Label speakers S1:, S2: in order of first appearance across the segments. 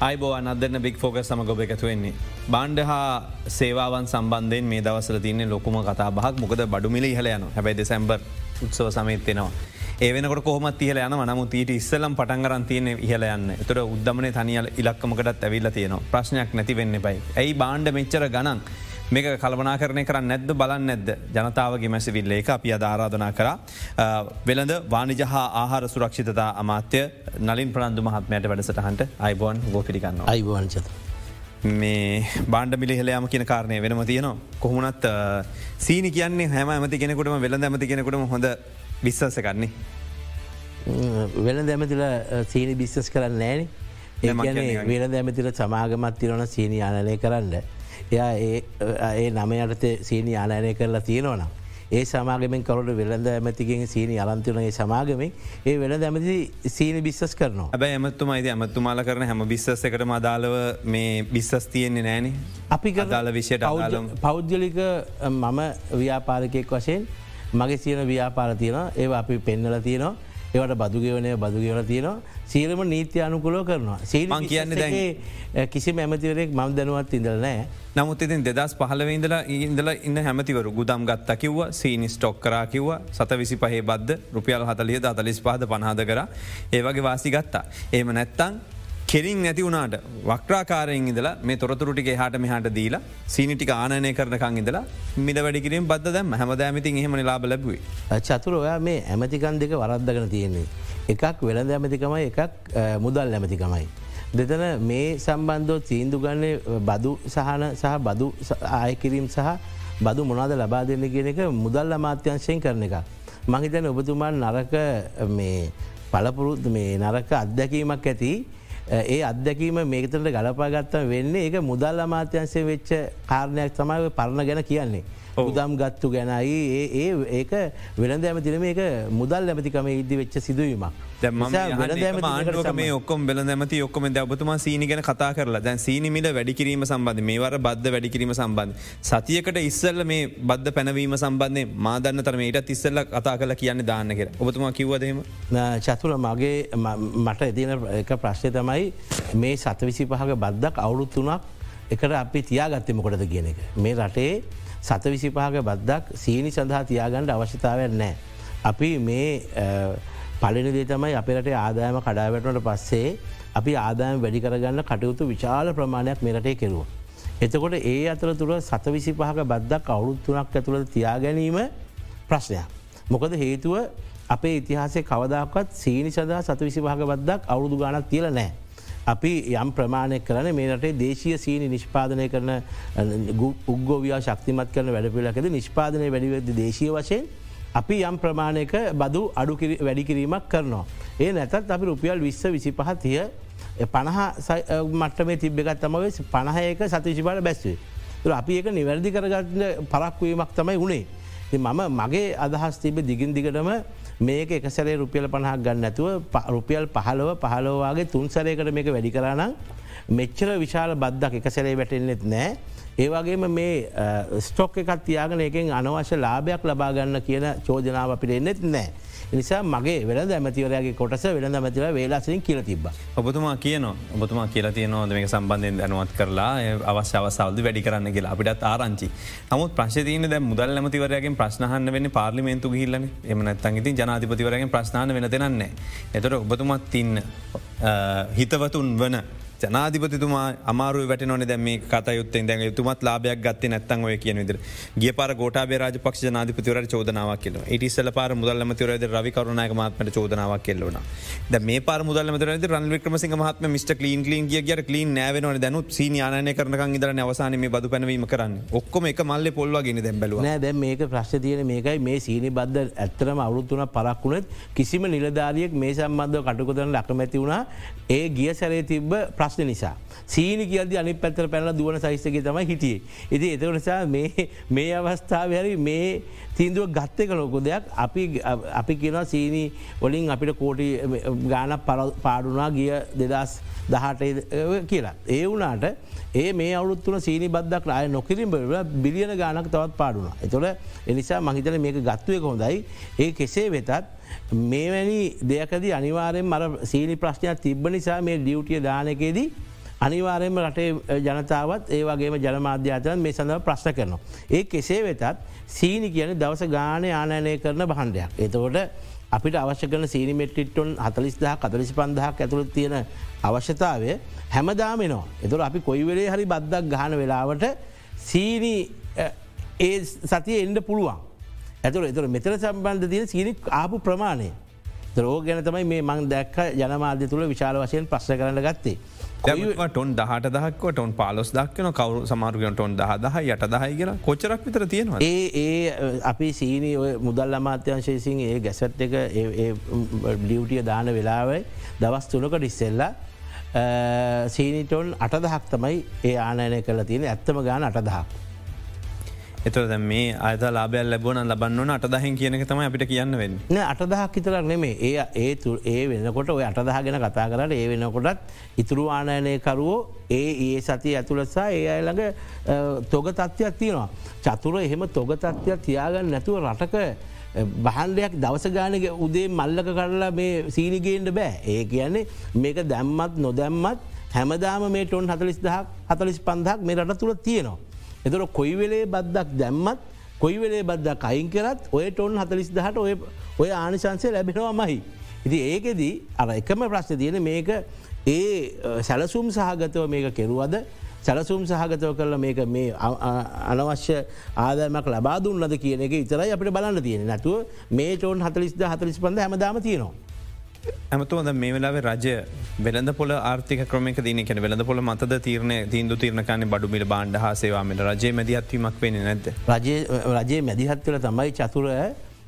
S1: අයිබෝ අනදන්න බික් ෆෝක සම ගොබ එකතු වෙන්නේ. බාණ්ඩ හා සේවාවන් සම්බන්ධයෙන් මේ දවසල තියන්නේ ලොකුම කතා බහක් මොකද බඩුමිලි හලයන හැබයි දෙසැම්බර් උත්සව සමයත්වෙනවා. ඒවනකට කොහොමත් ඉහල යන නමුත් ඊට ඉස්සලම් පටන්ගරන් තියන ඉහල යන්න තුර උද්දමන තනියල ඉලක්කමකටත් ඇවිල්ල තියෙනවා ප්‍රශ්නයක් නැති වෙන්න බයි. ඇයි බාණ්ඩ මෙච්චර ගණන් මේක කල්පනා කරනය කර නැද්ද බලන්න නැද්ද ජනතාවගේ මැසිවිල්ල එක අපි අධාරාධනා කර වෙළඳ වානිජ හා ආහාර සුරක්ෂිතතා අමාත්‍ය නලින් ප්‍රන්දු මහත්මයට වැඩසටහන්ට අයිබෝන් ගෝ පිරිගන්න
S2: අයිබෝන්චත.
S1: මේ බාණ්ඩ මිලි හෙලයාම කියන කාරණය වෙනම තියනවා කොහොමනත් සීනි කියන්නේ හැම ඇමති කෙනෙකුටම වෙළඳ ඇමති කෙනෙකුටම හොඳ විශ්වාස කරන්නේ.
S2: වෙන දැමතිල සීනි බිස්සස් කරන්න නෑන ඒ වෙන දැමතිල සමාගමත් තිරන සීනි අනලය කරන්න. එයා ඒ නම යටතේ සීනි ආනයනය කරලා තියෙනවනම්. ඒ සමාගමෙන් කරුට වෙළඳ ඇමතිගෙන් සීනි අලන්තිවනගේ සමාගමෙන් ඒ වෙන දැමති සීනි බිස්සස් කරනවා.
S1: ඇබ ඇමතුමයිද ඇමතුමාල කරන හැම බිස්සස එකට මදාලව මේ බිස්සස් තියෙන්නේ නෑන
S2: අපි
S1: දාල විෂයට
S2: පෞද්ගලික මම ව්‍යාපාරකයෙක් වශයෙන් මගේ සියන ව්‍යාපාර තියෙන ඒ අපි පෙන්නල තියෙනවා ඒවට බදුගවනය බදුගවන තියෙනවා. සීරම නීති අනුකුලෝ කරනවා. සීමන් කියන්න දැ කිසි ඇමතිවරෙක් මම් දැනුවත් ඉඳල නෑ
S1: නමුත් ඉතින් දෙදස් පහලවෙඉදලා ඉදල ඉන්න හැමතිවරු ගුදම් ගත්ත කිව්ව සීනි ස්ටොක් කරා කිව්ව සත විසි පහේ බද්ධ රුපියල් හතලියද අතලිස් පහද පහද කර ඒවගේ වාසි ගත්තා. ඒම නැත්තං කෙරින් නැති වුණට වක්්‍රාකාරයෙන් ඉදලා මේ තොරතුරටික හට මෙහට දීලා සීනිටික ආනය කරනකං ඉදලා මිට වැඩිකිරීම බද දැම් හැමදෑමතින් එහෙම ලාබ ලැබුවේ.
S2: චතුර ඔයා මේ ඇමතිකන් දෙක වරද්දගෙන තියෙන්නේ. එකක් වෙළඳ ඇමතිකමයි එකක් මුදල් ඇමතිකමයි. දෙතන මේ සම්බන්ධෝ තීන්දු ගන්නේ බදු සහන සහ බදු ආයකිරීම් සහ බදු මොනාද ලබා දෙන්න කියන එක මුදල් අමාත්‍යංශයෙන් කරන එක. මහිතන ඔබතුමාන් නරක පලපුරුත් මේ නරක අත්දැකීමක් ඇති ඒ අත්දැකීම මේකතට ගලපාගත්තම වෙන්නේ ඒක මුදල් අමාත්‍යන්සේ වෙච්ච කාරණයක් තමයි පරණ ගැන කියන්නේ. උදම් ගත්තු ගැනයි ඒ ඒක වෙනද ඇමතින මේක මුදල් ඇමතිකම ඉදදි වෙච්ච සිදුවීමක්.
S1: මේ ඔක්කොම බෙල ඇමති ඔක්කොම දැබතුම සීනි ගැන කතා කරලා දැන් සීනිමිට වැඩිකිරීම සම්බන්ධ මේවර බද්ධ වැඩිකිරීම සම්බන්ධ. සතියකට ඉස්සල්ල මේ බද්ධ පැනවීම සම්බන්ධය මාදන්න තරම ඊටත් ඉස්සල්ල කතා කල කියන්න දාන්න කර ඔබතුමා කිවදීම
S2: චතුර මගේ මට එතින එක ප්‍රශ්ය තමයි මේ සතවිසි පහක බද්දක් අවුරුත් තුනක් එකට අපි තියාගත්තම කොටද කියන එක. මේ රටේ සත විසිපාක බද්දක් සීනි සඳහා තියාගණ්ඩ අවශ්‍යතාවයක් නෑ. අපි මේ පලනිදේ තමයි අපිරට ආදායම කඩාවැටනට පස්සේ අපි ආදායම වැඩි කරගන්න කටයුතු විශාල ප්‍රමාණයක් මෙරටේ කෙරුව. එතකොට ඒ අතර තුළ සත විසි පහක බද්දක් අවුරුත්තුනක් ඇතුළ තියාගැනීම ප්‍රශ්නයක්. මොකද හේතුව අපේ ඉතිහාසේ කවදක්වත් සීනි සදා සත විසි පහක බද්දක් අවුරුදු ගානක් තියල නෑ. අපි යම් ප්‍රමාණය කරන මේ රටේ දේශය සීනි නිෂ්පාදනය කරන උග්ගෝවයා ශක්තිමත් කරන වැඩපිලකද නිෂ්පාදනය වැඩිවෙද දේශය වශයෙන් අපි යම් ප්‍රමාණයක බදු අඩු වැඩිකිරීමක් කරනවා. ඒ නැතත් අපි රුපියල් විශ්ව විසි පහතිය පණහ මට්ටමේ තිබ්බෙකත් තමවේ පණහයක සතිශිපාට බැස්වේ. අපි ඒක නිවැරදි කරගන්න පරක්වීමක් තමයි වුණේ. මම මගේ අදහස් තිබ දිගින් දිගටම මේක එකසරේ රුපියල පණහක් ගන්න ඇතුව රුපියල් පහලව පහලෝවාගේ තුන්සරයකට මේක වැඩි කරනම් මෙච්චර විශාල බද්දක් එකසරේ වැටෙන්නෙත් නෑ. ඒවගේම මේ ස්ටොක් එකත් තියාගෙන එකෙන් අනවශ්‍ය ලාභයක් ලබාගන්න කියන චෝජනාව අපිට එන්නෙත් නෑ. නිසා මගේ වෙන ඇමතිවරයාගේ කොටස වෙන ඇමතිව වේලාසින් කියල තිබ.
S1: ඔබතුමා කියන ඔබතුමා කියලා තියනවා මේක සම්බන්ධයෙන් දැනුවත් කරලා අවශ්‍ය අවසාල්ද වැඩි කරන්න කියලා අපිටත් ආරංචි නමුත් ප්‍රශ්තියන දැ මුදල් ඇමතිවරයගේ ප්‍රශ්නහන්න වෙන පාර්ලිමේන්තු හිල්ලන එමනත්තන් ඉතින් ජනාධිපතිවරගෙන් ප්‍රශ්නාන වෙන දෙනන්නේ. එතොට ඔබතුමත් තින්න හිතවතුන් වන ජනාධිපතිතුමා අමාරු වැට නොන දැම කතයුත්තෙන් දැන් තුමත් ලාබයක් ගත්ත නැත්තන් ඔය කියන විදර ගිය පර ගෝටා රාජපක්ෂ ජනාධිපතිවර චෝදනාවක් කෙල ඉටිසල පාර මුදල්ලමතිවරද රවි කරුණනායක මත්මට චෝදනාවක් කෙල්ලවන ද මේ පාර මුදල්මතරද රන් වික්‍රමසිංහ මහත්ම මිට කලීන් කලීන් කිය කිය කලීන් නෑවනවන දැනු සීනයානය කරනක ඉදර අවසාන මේ බදු පැනවීම කරන්න. ඔක්කොම එක මල්ල පොල්වාගෙන දැබල
S2: නෑ දැ මේක ප්‍රශ් තියන මේකයි. මේ සීනි බද්ධ ඇත්තරම අවුත්තුන පරක්ුණත් කිසිම නිලධාරියෙක් මේ සම්බන්ධව කටකොතන ලකමැති වුණා. ඒ ගිය සැරේ තිබ්බ ප්‍රශ්න නිසා. සීනි කියද අනි පැත්තර පැනල දුවන සයිස්සගේ තමයි හිටියේ. ඉති එත නිසා මේ අවස්ථාව හැරි මේ තීන්දුව ගත්තක ලොකො දෙයක් අපි කියෙනවා සීනී වලින් අපිට කෝටි ගාන පාඩුනා ගිය දෙදස් දහට කියලා. ඒ වුනාට ඒ මේ අවුත්තුන සීනි බද්දක් රාය නොකිරින් බිලියන ගානක් තවත් පාඩුනා. එතොල එනිසා මහිතන මේක ගත්තුවය කොහොඳයි ඒ කෙසේ වෙතත් මේවැනි දෙයකද අනිවාරයෙන් මර සීනි ප්‍රශ්නයක් තිබ්බ නිසා මේ ඩියවටිය දානකේදී අනිවාරයම රටේ ජනතාවත් ඒ වගේම ජනමාධ්‍යාතයන් මේ සඳව ප්‍රශ්න කරනවා. ඒ කෙසේ වෙතත් සීනි කියන දවස ගානය ආනයනය කරන බහන්ඩයක්. එතකොට අපිට අවශ්‍ය කන සීනිමෙට්ටිටොන් හතලිස්දහ කතලිසි පන්දහක් ඇතුළත් තියෙන අවශ්‍යතාවය හැමදාමෙනවා. එතුර අපි කොයිවෙලේ හරි බද්දක් ගහන වෙලාවට සීනි ඒ සතිය එන්ඩ පුළුවන්. ඇතුර එතුර මෙතර සම්බන්ධ තියෙන සීනි ආපු ප්‍රමාණය. රෝ ගැන තමයි මේ මං දැක්ක ජනමාධ්‍ය තුළ විශාල වශයෙන් ප්‍රශ්න කරන්න ගත්තේ.
S1: ටොන් දහට දහක්ව ටොන් පාලොස් දක්න කවරු සමාරුගන ටොන් දහ දහ යට දහයි කියලා. කොචරක් විතර තියෙනවා
S2: ඒ ඒ අපි සීනී මුදල් අමාත්‍යංශයසින් ඒ ගැසට් එක ලියවටිය දාන වෙලාවයි දවස් තුනක ඩිස්සෙල්ලා සීනිටොන් අටදහක් තමයි ඒ ආනයනය කල තියෙන ඇත්තම ගාන අටදහක්.
S1: එතුර දැ මේ අත ලාබැල් ලැබන ලබන්න අටදහෙන් කියනක තම අපිට කියන්න වෙන්න
S2: අටදහක් ඉතරක් නෙමේ ඒ ඒ තු ඒ වෙනකොට ඔය අටදහ ගැන කතා කරට ඒ වෙනකොටත් ඉතුරු ආනයනයකරුවෝ ඒ ඒ සති ඇතුළසා ඒ අයළඟ තොග තත්ත්වයක් තියෙනවා. චතුර එහෙම තොග තත්ත්වයක් තියාගන්න නැතුව රටක බහන්ඩයක් දවස ගානක උදේ මල්ලක කරලා මේ සීනිගේන්ට බෑ ඒ කියන්නේ මේක දැම්මත් නොදැම්මත් හැමදාම මේ ටොන් හතලිස් දහක් හතලිස් පන්දක් මේ රට තුළ තියෙනවා. එතර කොයි වෙලේ බද්දක් දැම්මත් කොයි වෙලේ බද්දක් අයින් කරත් ඔයට ඔන්න හතලිස් දහට ඔය ඔය ආනිශන්සය ලැබෙනවා මහි. ඉති ඒකෙදී අර එකම ප්‍රශ්න තියෙන මේක ඒ සැලසුම් සහගතව මේක කෙරුවද සැලසුම් සහගතව කරල මේක මේ අනවශ්‍ය ආදමක් ලබා දුන්නද කියන එක ඉතරයි අපට බලන්න තියෙන නැතුව මේ ටෝන් හතලිස්ද හතලිස් පඳ හැමදාම තියෙනවා.
S1: ඇමතුවද මේ වෙලාවේ රජය වෙළඳ පොල ආර්ථික ක්‍රමක දන කෙන වෙළඳ පොල මතද තීරණ තීන්දු තීරණකාන බඩුමිට බාණ්ඩ හසේවාමට රජය මැදිහත්වීමක් වෙන නැද.
S2: රජයේ මැදිහත්වල තමයි චතුර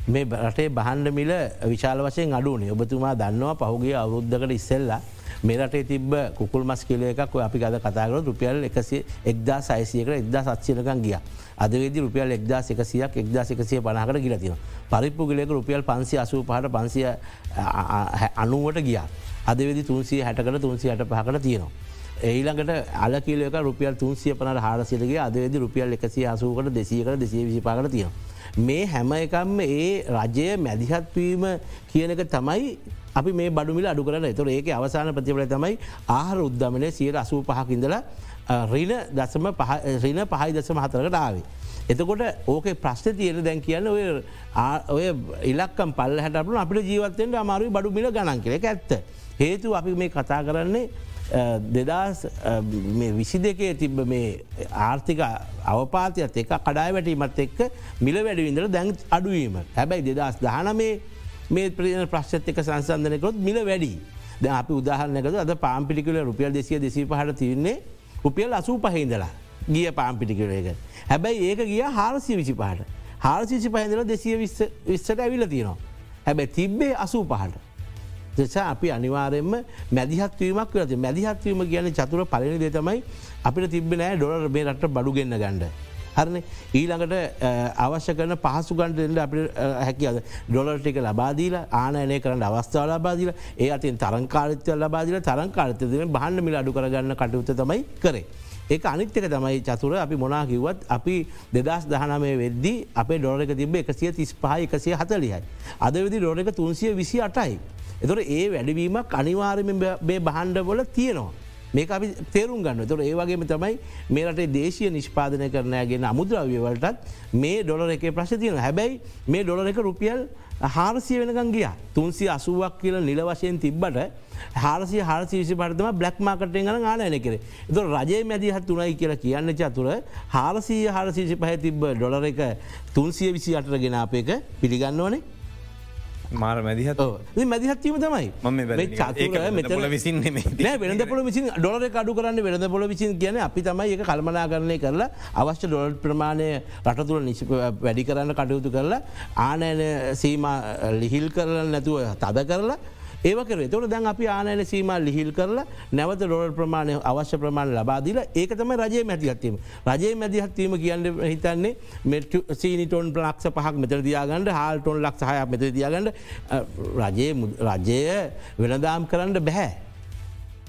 S2: මේ රටේ බහන්ඩ මිල විශාල වශයෙන් අඩුනේ ඔබතුමා දන්නවා පහුගේ අවුද්ධකට ඉස්සෙල්ලා මෙරටේ තිබ කුල් මස් කියල එකක් අපි ගද කතාකර රුපියල් එකසේ එක්දා සයිසියකට එක්දා සත්සයනකන් ගිය. අදවේද රුපියල් එක්දා එකසියක් එක්දා එකසිය පනහකට ගිලතින. පරිප්පු ගිලෙක රුපියල් පන්සි අසූ පහට පන්සිය අනුවට ගිය. අදවෙදි තුන්සිය හැටකට තුන්සි හට පහකට තියෙනවා. ඒළඟට අලකිලක රුපියල් තුන්සිය පනට හාරසිලගේ අදවෙදි රුපියල් එකසි අසූකට දෙසියකට දෙසේ විසිපාකට තියෙනවා. මේ හැම එකම්ම ඒ රජය මැදිහත්වීම කියනක තමයි අපි මේ බඩුමිල අඩු කරන එතුර ඒක අවසාන ප්‍රතිවල තමයි ආහර උද්ධමනය සියට අසූ පහකින්දලා රින දසම රින පහයි දසම හතරකට ආවේ. එතකොට ඕක ප්‍රශ්න තියෙන දැන් කියන්න ඔය ඔය ඉලක්කම් පල්ල හැටපු අපිට ජීවත්තෙන්ට අමාරුයි බඩු මිල ගණන් කෙනෙ ඇත්ත. හේතු අපි මේ කතා කරන්නේ දෙදස් විසි දෙකේ තිබ මේ ආර්ථික අවපාතියත් එක කඩායි වැටීමත් එක්ක මිල වැඩිවිඳර දැන් අඩුවීම හැබැයි දෙදස් දහනමේ මේ ප්‍රියන ප්‍රශ්ත් එක සංසන්ධනකොත් මිල වැඩි ද අපි උදාහරනකද අද පාම්පිටිකල රුපියල් දෙසිය දෙසී පහට තිරන්නේ රුපියල් අසූ පහහිදලා ගිය පාම්පිටිකලේක හැබැයි ඒක ගිය හාරසිය විසි පහට හාරසිසි පහහිදල දෙසිය විස්සට ඇවිල තියෙනවා. හැබැයි තිබ්බේ අසූ පහට දෙසා අපි අනිවාරෙන්ම මැදිහත්වීමක් වලද මැදිහත්වීම කියන චතුර පලනි දෙතමයි අපිට තිබෙනෑ ඩොලර් මේ රට බඩු ගන්න ගණ්ඩ හරන ඊළඟට අවශ්‍ය කරන පහසුගන්ටට අපි හැකිවද ඩොලර්ටික ලබාදීල ආනයනය කරන්න අවස්ථාව ලබාදීල ඒ අතින් තරංකාරිත්‍ය ලබාදිල තරංකාරිතයන බහන්න මිල අඩු කරගන්න කටයුත්ත තමයි කරේ. ඒක අනිත්‍යක තමයි චතුර අපි මොනා කිවත් අපි දෙදස් දහනමය වෙද්දි අපේ ඩොරක තිබ එකසිය තිස් පහ එකසිය හතලියයි. අද වෙදි ඩොරක තුන්සිය විසි අටයි. එතොට ඒ වැඩවීමක් අනිවාර්මෙන් බේ බහන්්ඩ බොල තියෙනවා. මේ අපි තේරුම් ගන්න තොර ඒවගේම තමයි මේරටේ දේශය නිෂ්පාදනය කරනයගෙන අමුද්‍රව්‍යවලටත් මේ ඩොලර එක ප්‍රශ්තියන හැබැයි මේ ඩොලර එක රුපියල් හාරසිය වෙනකන් ගිය. තුන්සි අසුවක් කියල නිල වශයෙන් තිබ්බට හාරසි හාරසිවිසි පටම බ්ලක් මාකටෙන් ගන ආනයන කර. තු රජය මැදිහත් තුනයි කියලා කියන්න චතුර හාරසී හාරසිසි පහ තිබ්බ ඩොලර එක තුන්සිය විසි අටර ගෙනාපයක පිළිගන්න ඕනේ
S1: මාර මැදිහත්
S2: මැදිහත්වීම තමයි.
S1: චතුර විසින්
S2: වෙනද පොල විසින් ඩොලර කඩු කරන්න වෙනද පොල විසින් කියන අපි තමයි එක කල්මනා කරණය කරලා අවශ්‍ය ඩොල් ප්‍රමාණය රටතුළ නිසි වැඩි කරන්න කටයුතු කරලා ආනෑන සීම ලිහිල් කරල නැතුව තද කරලා ඒකර තොට දැන් අපි ආනයන සීම ලිහිල් කරලා නැවත ඩොල් ප්‍රමාණය අවශ්‍ය ප්‍රමාණ ලබාදිල ඒක තම රජය මැතිහත්වීම රජයේ මැදිහත්වීම කියන්න හිතන්නේ මෙට සීනිටොන් ලක්ෂ පහක් මෙතර දයාගන්නට හාල්ටොන් ලක් සහයක් මෙත දයාගන්නට රජයේ රජය වෙනදාම් කරන්න බැහැ.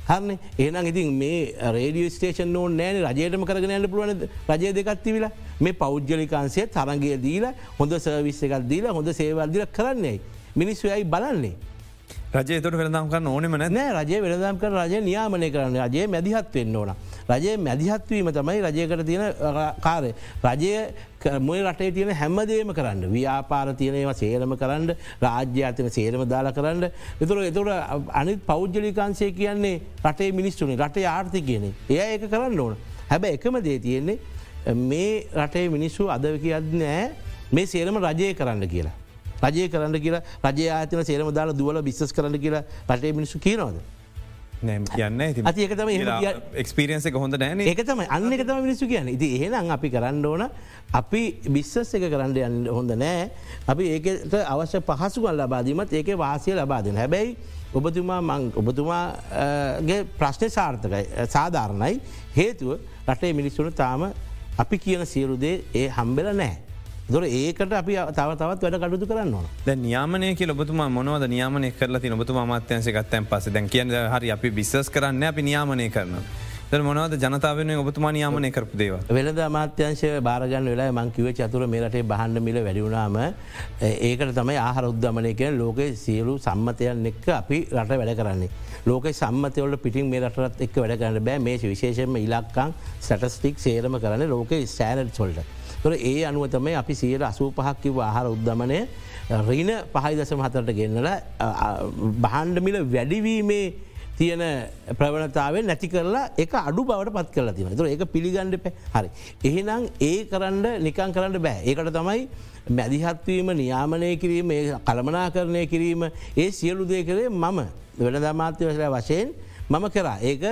S2: හරන? ඒනම් ඉතින් මේ රේඩිය ස්ටේෂන් නෝ නෑන. රජයටම කරගෙනන්න පුළුවන් රජය දෙකත්ති විලා මේ පෞද්ගලිකාන්සේ තරගේ දීලා හොඳ සර්විස්ස එකක් දීලා හොඳ සේවල්දිල කරන්නේ. මිනිස්සුයයි බලන්නේ.
S1: රජය තුට වෙළදම් කරන්න ඕනෙම නැ
S2: නෑ රජය වෙළදම් කර රජය නියාමනය කරන්න රජයේ මැදිහත් වෙන්න ඕන. රජයේ මැදිහත්වීම තමයි රජයකට තියෙන කාරය. රජය මොය රටේ තියෙන හැම්මදේම කරන්න ව්‍යාපාර තියනේවා සේරම කරන්න රාජ්‍ය අතන සේරම දාලා කරන්න එතුර එතුර අනිත් පෞද්ජලිකාන්සය කියන්නේ රටේ මිනිස්ටුනේ රටේ ආර්ථි කියනෙ එය ඒක කරන්න ඕන හැබ එකම දේ තියෙන්නේ මේ රටේ මිනිස්සු අද කියත් නෑ මේ සේරම රජය කරන්න කියලා. රජය කරන්න කියලා රජය ආතන සේරම දාලා දුවල බිස්සස් කරන්න කියලා රටේ මිනිස්සු කියනවද.
S1: කියන්න
S2: අතිකතම
S1: එක්ස්පිරියන්ස හොඳ නෑන.
S2: එකතම අන්න එකතම මිනිස්සු කියන්න. ඉති එහෙනම් අපි කරන්න ඕන අපි බිස්සස් එක කරන්න යන්න හොඳ නෑ. අපි ඒකට අවශ්‍ය පහසුගල් ලබාදීමත් ඒක වාසය ලබාදෙන හැබැයි ඔබතුමා මං ඔබතුමාගේ ප්‍රශ්නය සාර්ථකයි සාධාරණයි. හේතුව රටේ මිනිස්සුන තාම අපි කියන සියලුදේ ඒ හම්බෙල නෑ. දොර ඒකට අපි තව තවත් වැඩ කටුතු කරන්න
S1: ද නියාමනය කිය ඔබතුමා මොනවද නියාමනය කරලා ති ඔබතුමා මාත්‍යන්සය ගත්තැන් පස දැන් කිය හරි අපි බිස්සස් කරන්න අපි නියාමනය කරන. මොනවද ජනතාවන ඔබතුමා නියාමනය කරපු දේව.
S2: වෙලද අමාත්‍යංශය බාරගන්න වෙලා මංකිව චතුර මේරටේ බහන්ඩ මිල වැඩිුණාම ඒකට තමයි ආහර උද්ධමනය කියෙන ලෝක සියලු සම්මතයන් එක්ක අපි රට වැඩ කරන්නේ. ලෝක සම්මතවල පිටින් මේ රටත් එක් වැඩ කරන්න බෑ මේ විශේෂෙන්ම ඉලක්කං සටස්ටික් සේරම කරන ලෝක ස්ටෑනඩ් සොල්ට. තොර ඒ අනුව තමයි අපි සියයට අසූ පහක්කිව ආහාර උද්ධමනය රීන පහයි දසම හතරට ගෙන්නල බහන්ඩමිල වැඩිවීමේ තියෙන ප්‍රවණතාවෙන් නැති කරලා එක අඩු බවට පත් කරලා තින තුර ඒක පිළිගණ්ඩ පැ හරි. එහෙනම් ඒ කරන්න නිකන් කරන්න බෑ. ඒකට තමයි මැදිහත්වීම නියාමනය කිරීම කළමනා කරණය කිරීම ඒ සියලු දේ කරේ මම. වෙන දමාත්‍ය වසල වශයෙන් මම කරා. ඒක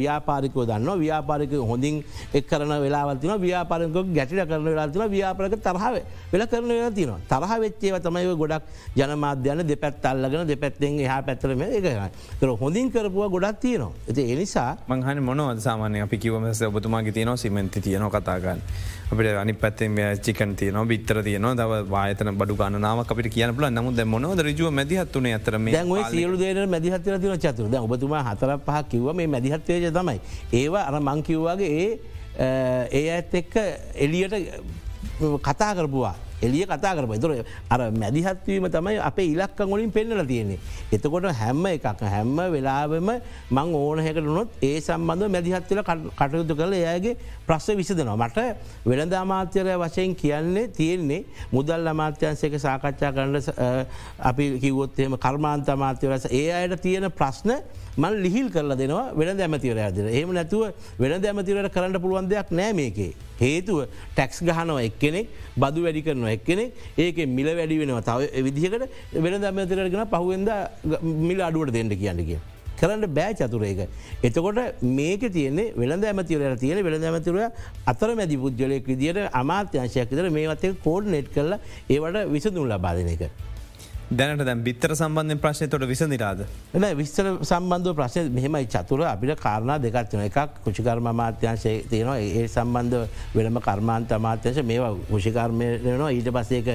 S2: ව්‍යාපාරිකව දන්න ව්‍යාපාරික හොඳින් එක් කරන වෙලාවතින ව්‍යාපාරක ගැටිල කරන වෙලාතින ව්‍යාපාරක තරහාව වෙල කරන වෙලා තින තරහ වෙච්චේව තමයි ගොඩක් ජනමාධ්‍යන දෙපැත් අල්ලගෙන දෙපැත්තෙන් එහා පැත්තරම ඒකයි තර හොඳින් කරපුවා ගොඩක් තියනවා. ඇති එනිසා
S1: මංහන මොනවද සාමානය අපි කිවමස ඔබතුමාගේ තියනවා? සිමෙන්ති තියන කතාගන්න අපට අනි පැත්තෙන් චිකන් තියන බිත්තර තියන දව වායතන බඩු ගන්නාව අපිට කියන පුල නමුද මොනවද රජුව මැදිහත්වන ඇතරම
S2: සියලු දේ මැදිහත්වර තින චතුර. ඔබතුමා හතර පහ කිව්ව මේ මැදිහත්වේජ තමයි. ඒවා අර මංකිව්වාගේ ඒ ඒ ඇත් එක්ක එලියට කතා කරපුවා එලිය කතා කරප තුර අර මැදිහත්වීම තමයි අප ඉලක්ක ගොලින් පෙන්නල තියෙන්නේ. එතකොට හැම්ම එකක් හැම්ම වෙලාවම මං ඕනහැකට නොත් ඒ සම්බන්ධ මැදිහත්වල කටයුතු කළ එයාගේ ප්‍රශ්ස විසදනවා. මට වෙළඳ අමාත්‍යරය වශයෙන් කියන්නේ තියෙන්නේ මුදල් අමාත්‍යන්සේක සාකච්ඡා කරන්න අපි කිවොත්තේම කර්මාන්ත අමාත්‍යවස ඒ අයට තියෙන ප්‍රශ්න මන් ලිහිල් කරලා දෙනවා වෙන දැමතිවරයාදර ඒම නැතුව වෙන දැමතිවරට කරන්න පුළුවන් දෙයක් නෑ මේකේ. හේතුව ටැක්ස් ගහනව එක්කෙනෙක් බදු වැඩි කරනවා එක්කෙනෙක් ඒක මිල වැඩි වෙනවා තව විදිහකට වෙන දැමතිරගෙන පහුවෙන්ද මිල අඩුවට දෙන්න කියන්න කිය. කරන්න බෑ චතුරේක. එතකොට මේක තියන්නේ වෙළඳ ඇමතිවරයට තියෙන වෙළඳ ඇමතිවර අතර මැදි පුද්ජලයෙක් විදිට අමාත්‍යංශයක් විතර මේවත්තේ කෝඩ් නෙට් කරලා ඒවට විසඳුන් ලබාදන එක.
S1: දැනට දැ බිත්තර සම්බන්ධය ප්‍රශ්නය තොට විසඳිරාද.
S2: එ විස්තර සම්බන්ධ ප්‍රශ්නය මෙහෙමයි චතුර අපිට කාරණා දෙකත්වන එකක් කුෂිකර්ම මාත්‍යංශය තියෙනවා ඒ සම්බන්ධ වෙනම කර්මාන්ත අමාත්‍යංශ මේවා කුෂිකර්මයනවා ඊට පසේක